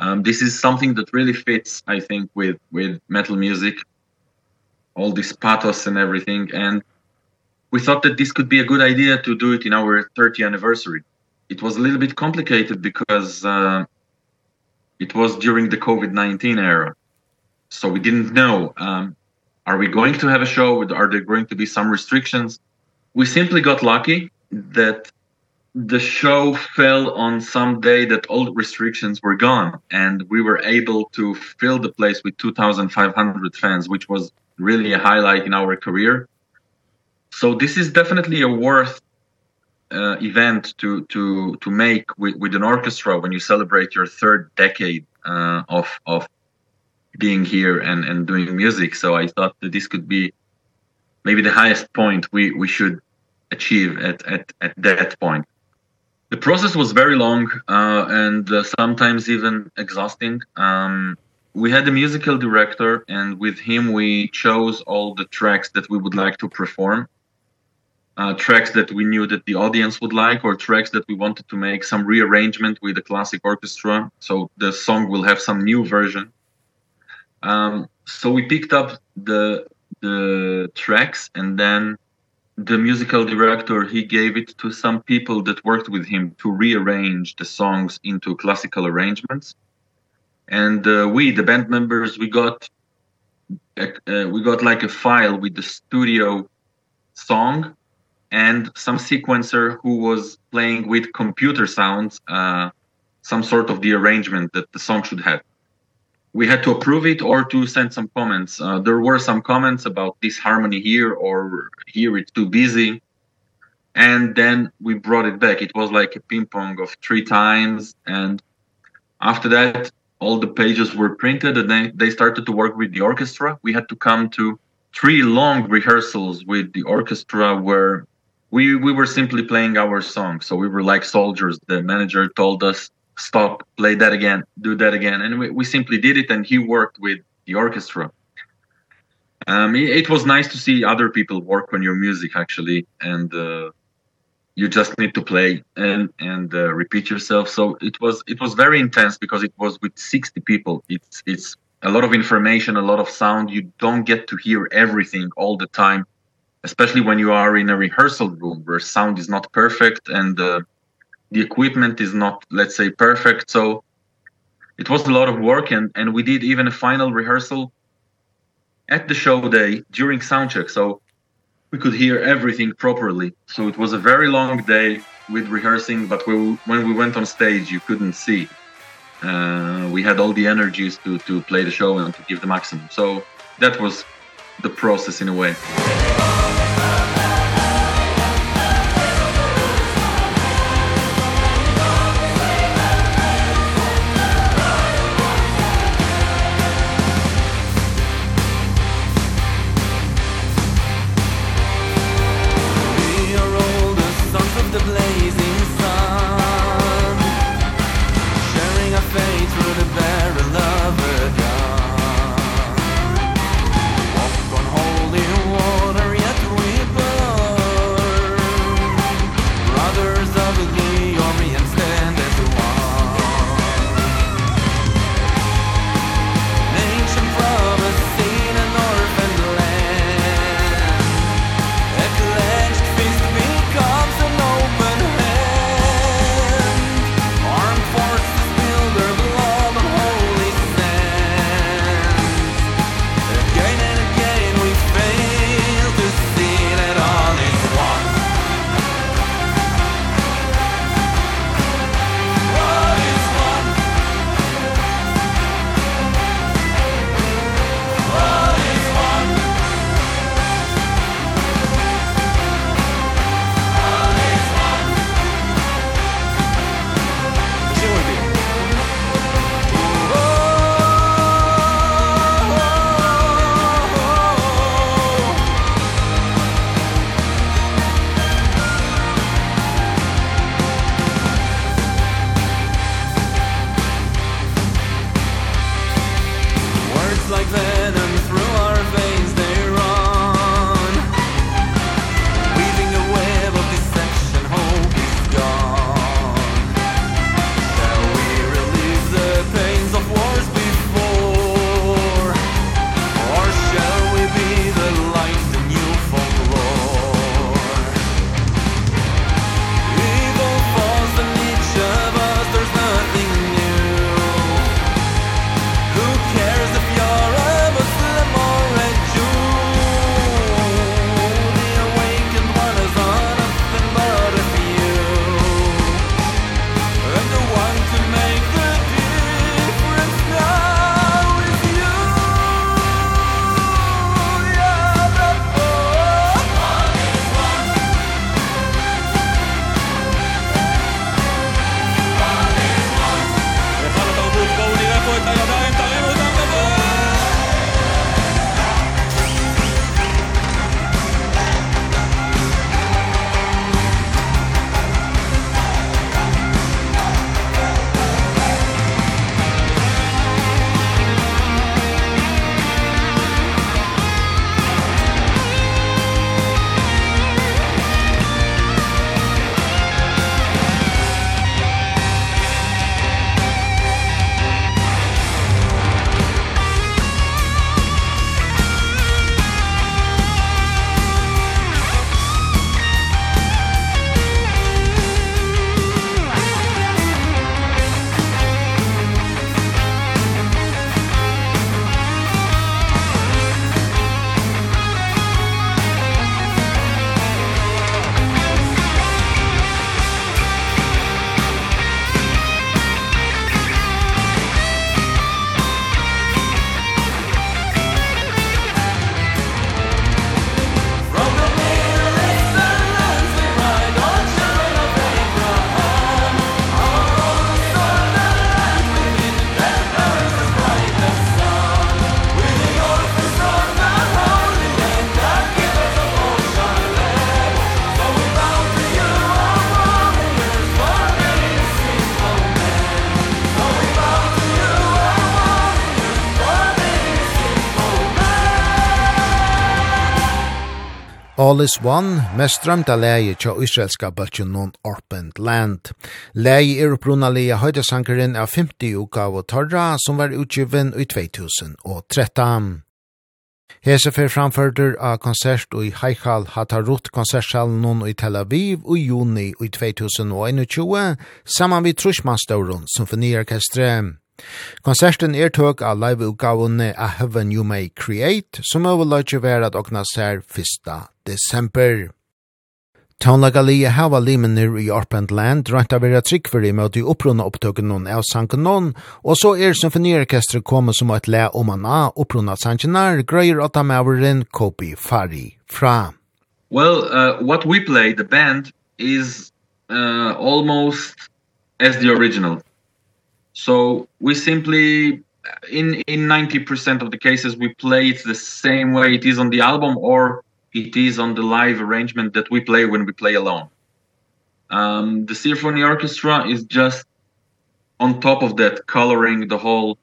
Um this is something that really fits i think with with metal music. All this pathos and everything and we thought that this could be a good idea to do it in our 30th anniversary. It was a little bit complicated because uh it was during the COVID-19 era. So we didn't know um are we going to have a show are there going to be some restrictions? We simply got lucky that the show fell on some day that all restrictions were gone and we were able to fill the place with 2500 fans which was really a highlight in our career. So this is definitely a worth uh, event to to to make with with an orchestra when you celebrate your third decade uh of of being here and and doing music. So i thought that this could be maybe the highest point we we should achieve at at at that point. The process was very long uh and uh, sometimes even exhausting. Um we had a musical director and with him we chose all the tracks that we would like to perform uh, tracks that we knew that the audience would like or tracks that we wanted to make some rearrangement with the classic orchestra. So the song will have some new version. Um so we picked up the the tracks and then the musical director he gave it to some people that worked with him to rearrange the songs into classical arrangements. And uh, we the band members we got uh, we got like a file with the studio song and some sequencer who was playing with computer sounds uh some sort of the arrangement that the song should have. We had to approve it or to send some comments. Uh, there were some comments about this harmony here or here it's too busy. And then we brought it back. It was like a ping pong of three times. And after that all the pages were printed and then they started to work with the orchestra. We had to come to three long rehearsals with the orchestra where we we were simply playing our song. So we were like soldiers. The manager told us stop play that again do that again. And we we simply did it and he worked with the orchestra. Um it, it was nice to see other people work on your music actually. And uh you just need to play and and uh, repeat yourself. So it was it was very intense because it was with 60 people. It's it's a lot of information a lot of sound. You don't get to hear everything all the time especially when you are in a rehearsal room where sound is not perfect and uh, the equipment is not let's say perfect. So it was a lot of work and and we did even a final rehearsal at the show day during sound check. So we could hear everything properly. So it was a very long day with rehearsing but we, when we went on stage you couldn't see. Uh we had all the energies to to play the show and to give the maximum. So that was the process in a way. All is One, mest strømta leie tja israelska bøltjen non Orpent Land. Leie er opprunalige høydesankeren av 50 uka av Torra som var utgiven i 2013. Hese fer framførder av konsert i Haikal Hatarut konsertsalen non i Tel Aviv i juni i 2021 saman vid Trushmanstauron symfoniorkestre. Konserten er tøk av live-utgavene A Heaven You May Create, som overløyde være at åkna ser 1 desember. Tånlagalia hava limenir i Orpent Land rønt av vera tryggfyr i møte i opprunna opptøkken noen av sankanon, og så er symfoniorkestret kommet som et le om an a opprunna sankenar, grøyer åtta maveren Kopi Fari fra. Well, uh, what we play, the band, is uh, almost as the original. So we simply in in 90% of the cases we play it the same way it is on the album or it is on the live arrangement that we play when we play alone. Um the symphony orchestra is just on top of that coloring the whole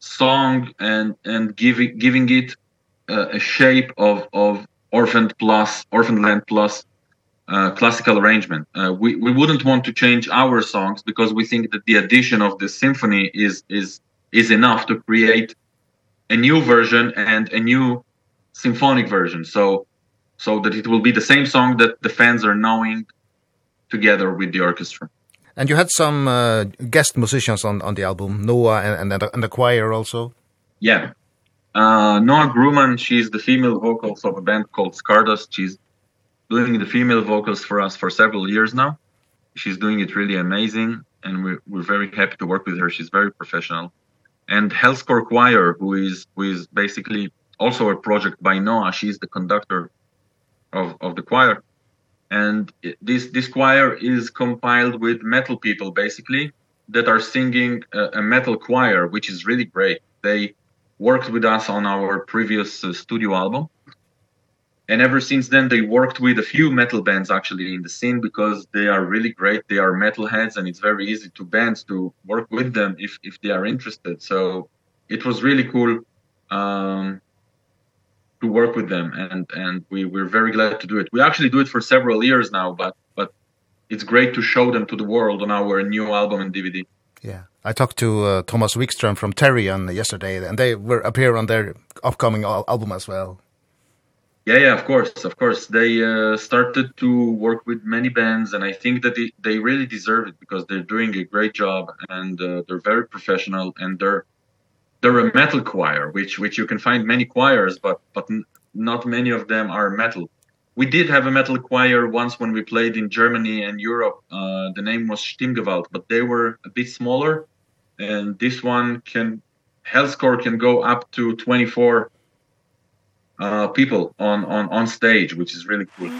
song and and giving giving it uh, a shape of of orphaned plus orphaned land plus uh classical arrangement uh, we we wouldn't want to change our songs because we think that the addition of the symphony is is is enough to create a new version and a new symphonic version so so that it will be the same song that the fans are knowing together with the orchestra. And you had some uh, guest musicians on on the album, Noah and and the, and the choir also. Yeah. Uh Noah Grumman, she's the female vocals of a band called Scardust. She's doing the female vocals for us for several years now. She's doing it really amazing and we we're very happy to work with her. She's very professional. And Hellscore Choir, who is who is basically also a project by Noah. She's the conductor of of the choir. And this this choir is compiled with metal people basically that are singing a, a metal choir which is really great. They worked with us on our previous uh, studio album. And ever since then they worked with a few metal bands actually in the scene because they are really great. They are metal heads and it's very easy to bands to work with them if if they are interested. So it was really cool. Um to work with them and and we we're very glad to do it. We actually do it for several years now but but it's great to show them to the world on our new album and DVD yeah. I talked to uh, Thomas Wikström from Terrion yesterday and they were appear on their upcoming al album as well. Yeah yeah of course of course. They uh, started to work with many bands and i think that they, they really deserve it because they're doing a great job and uh, they're very professional and they're they're a metal choir which which you can find many choirs but but not many of them are metal. We did have a metal choir once when we played in Germany and Europe. Uh the name was Stimmgewalt but they were a bit smaller. And this one can Hellscore can go up to 24 uh people on on on stage which is really cool.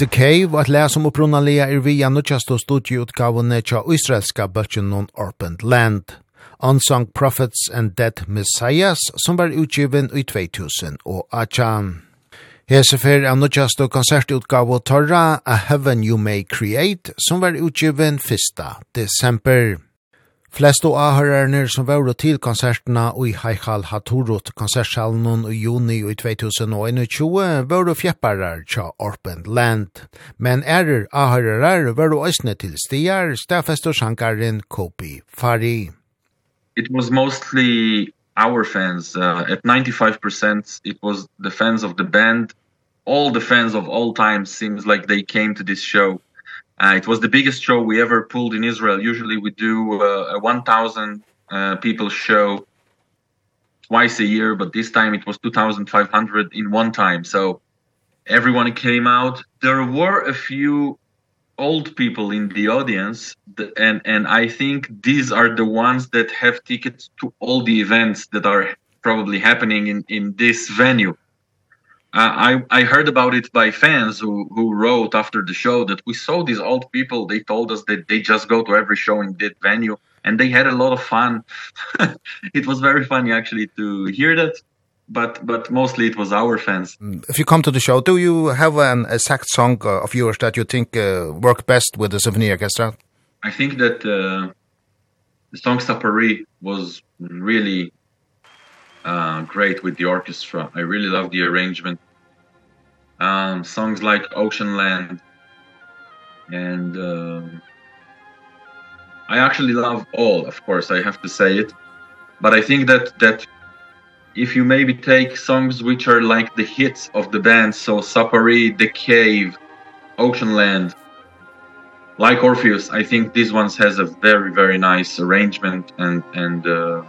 The Cave var et lær som opprunnalega er via nutjastu studieutgavene tja israelska bøtjen non Orpent Land, Unsung Prophets and Dead Messiahs, som var utgiven i 2000 og Achan. Hese fer av nutjastu konsertutgavu Torra, A Heaven You May Create, som var utgiven 1. desember. Flest og avhørerne som var til konsertene i Haikal Haturut konsertsalen i juni i 2021 var fjepparar tja Orpent Land. Men erer avhørere var også til stier, stafest og Kopi Fari. It was mostly our fans. Uh, at 95% it was the fans of the band. All the fans of all time seems like they came to this show. Uh, it was the biggest show we ever pulled in Israel. Usually we do uh, a 1000 uh, people show twice a year, but this time it was 2500 in one time. So everyone came out. There were a few old people in the audience and and I think these are the ones that have tickets to all the events that are probably happening in in this venue I I heard about it by fans who who wrote after the show that we saw these old people. They told us that they just go to every show in that venue and they had a lot of fun. It was very funny actually to hear that but but mostly it was our fans. If you come to the show do you have an exact song of yours that you think uh, work best with the symphony orchestra? I think that uh, the song Sapari was really uh great with the orchestra. I really love the arrangement. Um songs like Ocean Land and um I actually love all, of course, I have to say it. But I think that that if you maybe take songs which are like the hits of the band, so Sapari, The Cave, Ocean Land, like Orpheus, I think these ones has a very very nice arrangement and and uh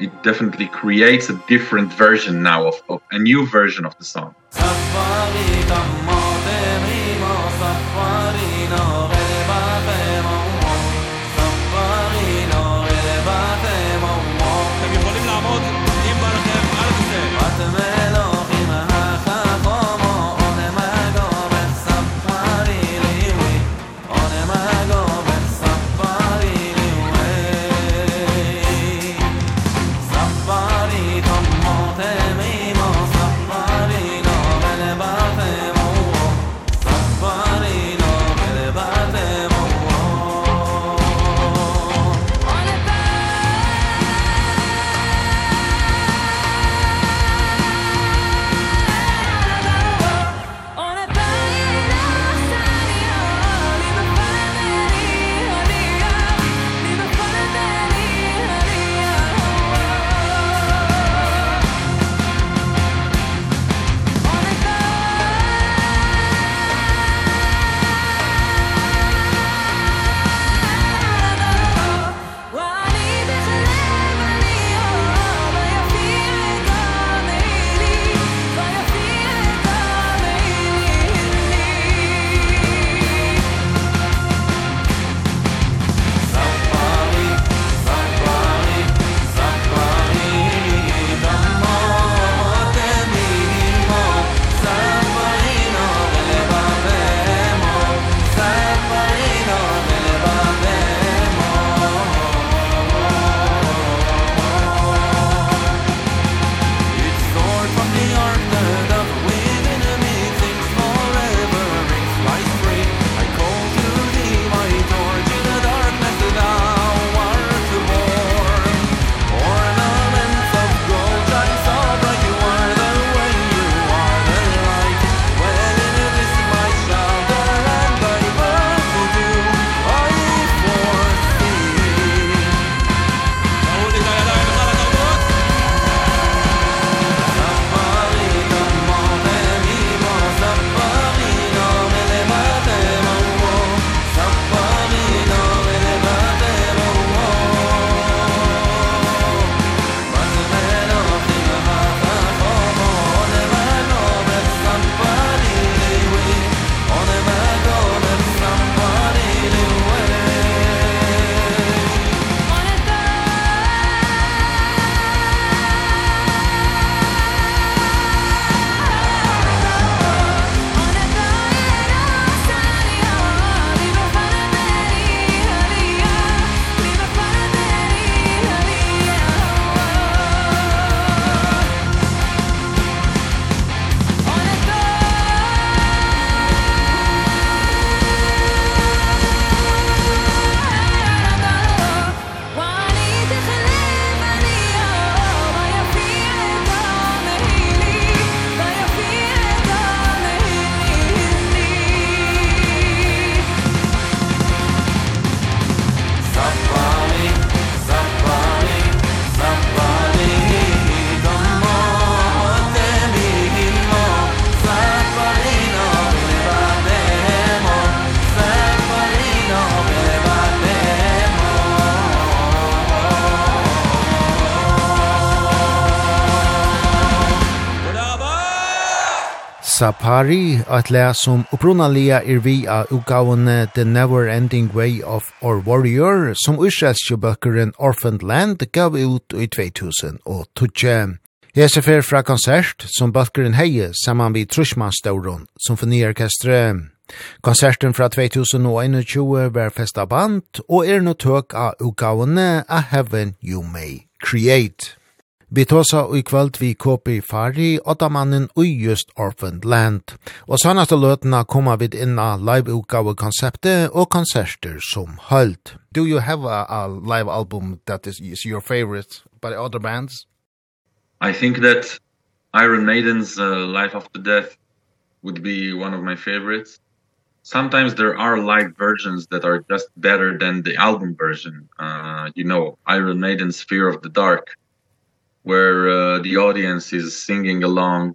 it definitely creates a different version now of, of a new version of the song. Sapari, et le som opprunalia er vi av utgavene The Never Ending Way of Our Warrior, som urselskje bøkeren Orphaned Land gav ut i 2012. Hese fer fra konsert som bøkeren heie saman vi Trushman-stauron, symfoniorkestre. Konserten fra 2021 var festa band, og er no tøk av utgavene A Heaven You May Create. Vi tåsa i kvöld vi Kopi Fari, åttamannen ui just Orphan Land. Og sannaste løtena koma vid inna live-utgave konseptet og konserter som hølt. Do you have a, a live album that is, is your favorite by other bands? I think that Iron Maiden's uh, Life After Death would be one of my favorites. Sometimes there are live versions that are just better than the album version. Uh, you know, Iron Maiden's Fear of the Dark where uh, the audience is singing along.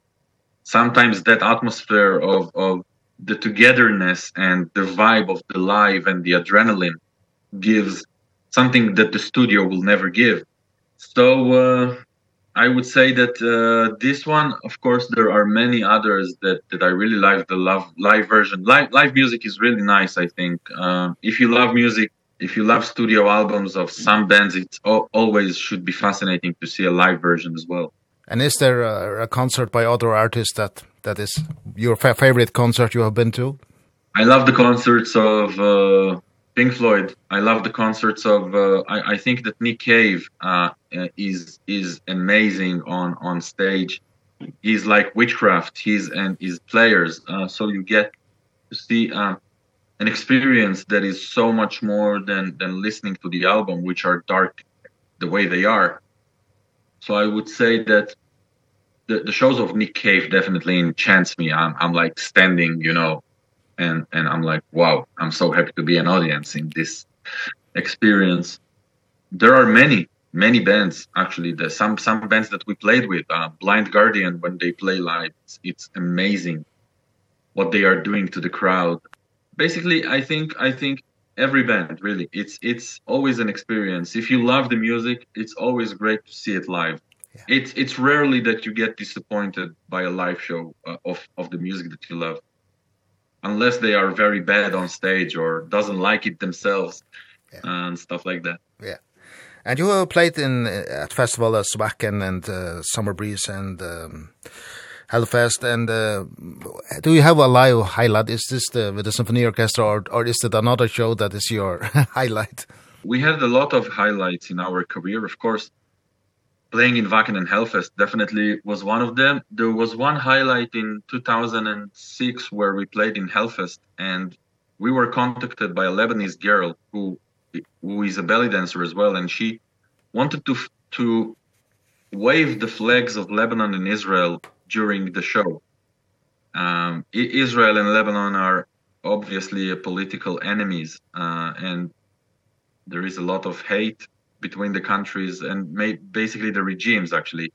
Sometimes that atmosphere of of the togetherness and the vibe of the live and the adrenaline gives something that the studio will never give. So uh, i would say that uh, this one of course there are many others that that i really like the love live version. Live live music is really nice i think. Um uh, if you love music if you love studio albums of some bands it always should be fascinating to see a live version as well. And is there a, a concert by other artists that that is your fa favorite concert you have been to? I love the concerts of uh Pink Floyd. I love the concerts of uh, I I think that Nick Cave uh is is amazing on on stage. He's like witchcraft. He's and his players. Uh so you get to see uh an experience that is so much more than than listening to the album which are dark the way they are. So i would say that the the shows of Nick Cave definitely enchants me. I'm i'm like standing you know and and i'm like wow i'm so happy to be an audience in this experience. There are many many bands actually. The some some bands that we played with uh, Blind Guardian when they play live it's, it's amazing what they are doing to the crowd basically i think i think every band really it's it's always an experience. If you love the music it's always great to see it live. Yeah. it's it's rarely that you get disappointed by a live show uh, of of the music that you love. Unless they are very bad on stage or doesn't like it themselves yeah. and stuff like that. Yeah. And you have played in uh, at festival as Wacken and uh, Summer Breeze and um Hellfest and uh, do you have a live highlight? Is this the with the symphony orchestra or or is it another show that is your highlight? We had a lot of highlights in our career. Of course playing in Wacken and Hellfest definitely was one of them. There was one highlight in 2006 where we played in Hellfest and we were contacted by a Lebanese girl who who is a belly dancer as well and she wanted to to wave the flags of Lebanon and Israel during the show. Um Israel and Lebanon are obviously political enemies uh and there is a lot of hate between the countries and basically the regimes actually.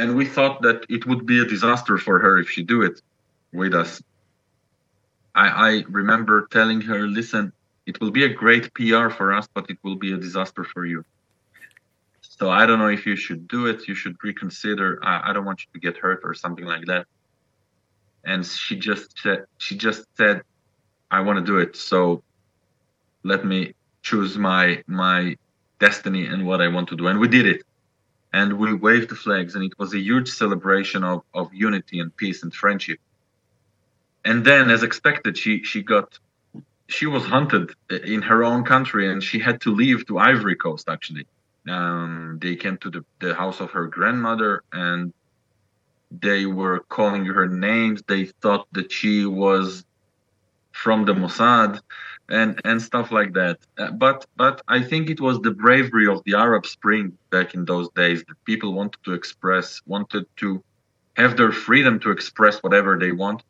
And we thought that it would be a disaster for her if she do it with us. I i remember telling her listen it will be a great pr for us but it will be a disaster for you so i don't know if you should do it. You should reconsider i i don't want you to get hurt or something like that. And she just said she just said i want to do it so let me choose my my destiny and what i want to do. And we did it. And we waved the flags and it was a huge celebration of of unity and peace and friendship. And then as expected she she got she was hunted in her own country and she had to leave to Ivory Coast actually um they came to the the house of her grandmother and they were calling her names. They thought that she was from the Mossad and and stuff like that. Uh, but but i think it was the bravery of the arab spring back in those days that people wanted to express wanted to have their freedom to express whatever they want.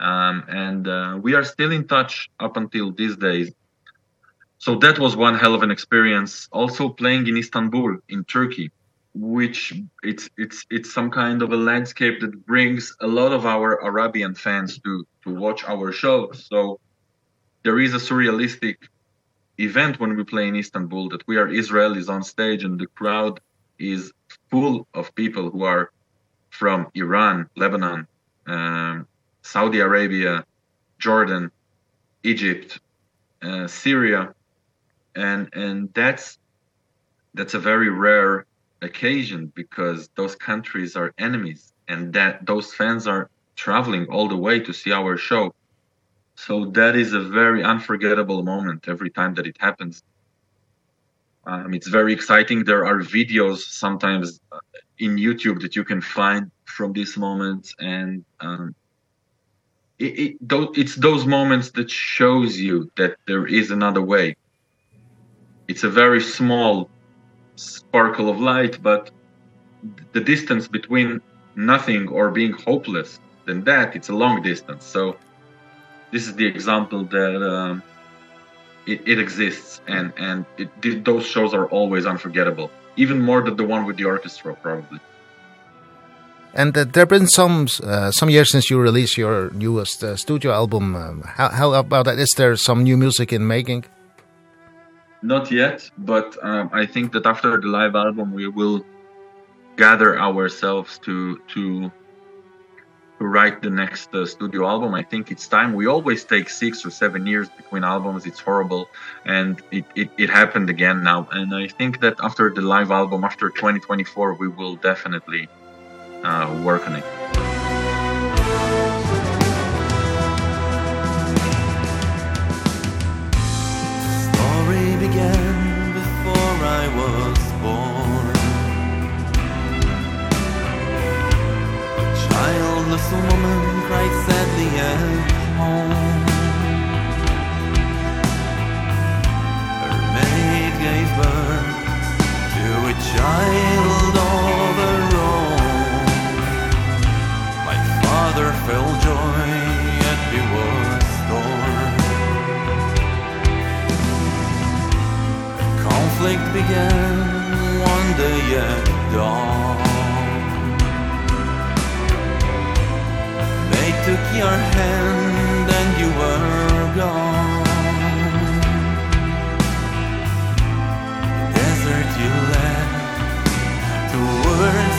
Um and uh, we are still in touch up until these days. So that was one hell of an experience. Also playing in Istanbul in Turkey, which it's it's it's some kind of a landscape that brings a lot of our Arabian fans to to watch our show. So there is a surrealistic event when we play in Istanbul that we are Israelis on stage and the crowd is full of people who are from Iran, Lebanon, um Saudi Arabia, Jordan, Egypt, uh, Syria and and that's that's a very rare occasion because those countries are enemies and that those fans are traveling all the way to see our show. So that is a very unforgettable moment every time that it happens. Um it's very exciting. There are videos sometimes in youtube that you can find from these moments and um it, it those it's those moments that shows you that there is another way it's a very small sparkle of light but the distance between nothing or being hopeless than that it's a long distance so this is the example that um, it it exists and and it those shows are always unforgettable even more than the one with the orchestra probably And uh, there have been some uh, some years since you released your newest uh, studio album. Um, how how about that is there some new music in making? not yet but um i think that after the live album we will gather ourselves to to write the next uh, studio album. I think it's time. We always take 6 or 7 years between albums. It's horrible. And it it it happened again now. And i think that after the live album after 2024 we will definitely uh work on it. across a woman cried sadly at home. Her maid gave birth to a child of her own. My father felt joy yet he was torn conflict began one day at dawn. took your hand and you were gone. The desert you led to world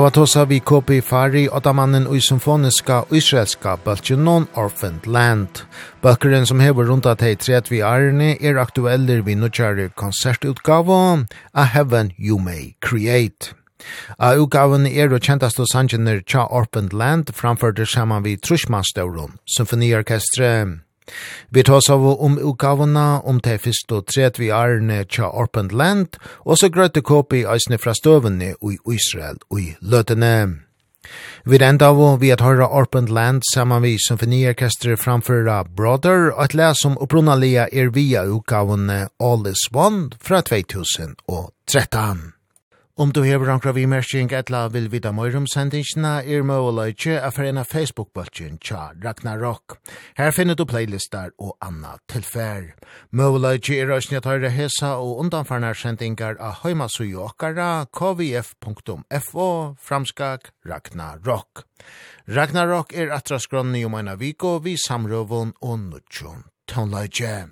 hava tosa vi kopi Fari og mannen i symfoniska israelska Balchinon Orphaned Land. Bøkeren som hever rundt at hei tret vi arne er aktueller vi nukjære konsertutgave A Heaven You May Create. A utgaven er og kjentast og sangener Tja Orphaned Land framførte saman vi Trushmanstauron, symfoniorkestre. Vi tar oss av om utgavene om de første og tredje vi ærene tja Orpent Land, og så grøyte kopi eisene fra støvene i Israel og i løtene. Vi enda av vi at høyre Orpent Land saman vi symfoniorkestret framføra Brother, og et les om opprunalia er via utgavene All is One fra 2013. Om du hever ankra vimerskjeng etla vil vida om sendingsina, er møyleitje af er Facebook-bøltjen tja Ragnarok. Her finner du playlistar og anna tilfær. Møyleitje er òsne at høyre hesa og undanfarnar sendingar av høymasuyo okkara kvf.fo framskak Ragnarok. Ragnarok er atra skronni om eina viko vi samrøvun og nutjon tonleitje.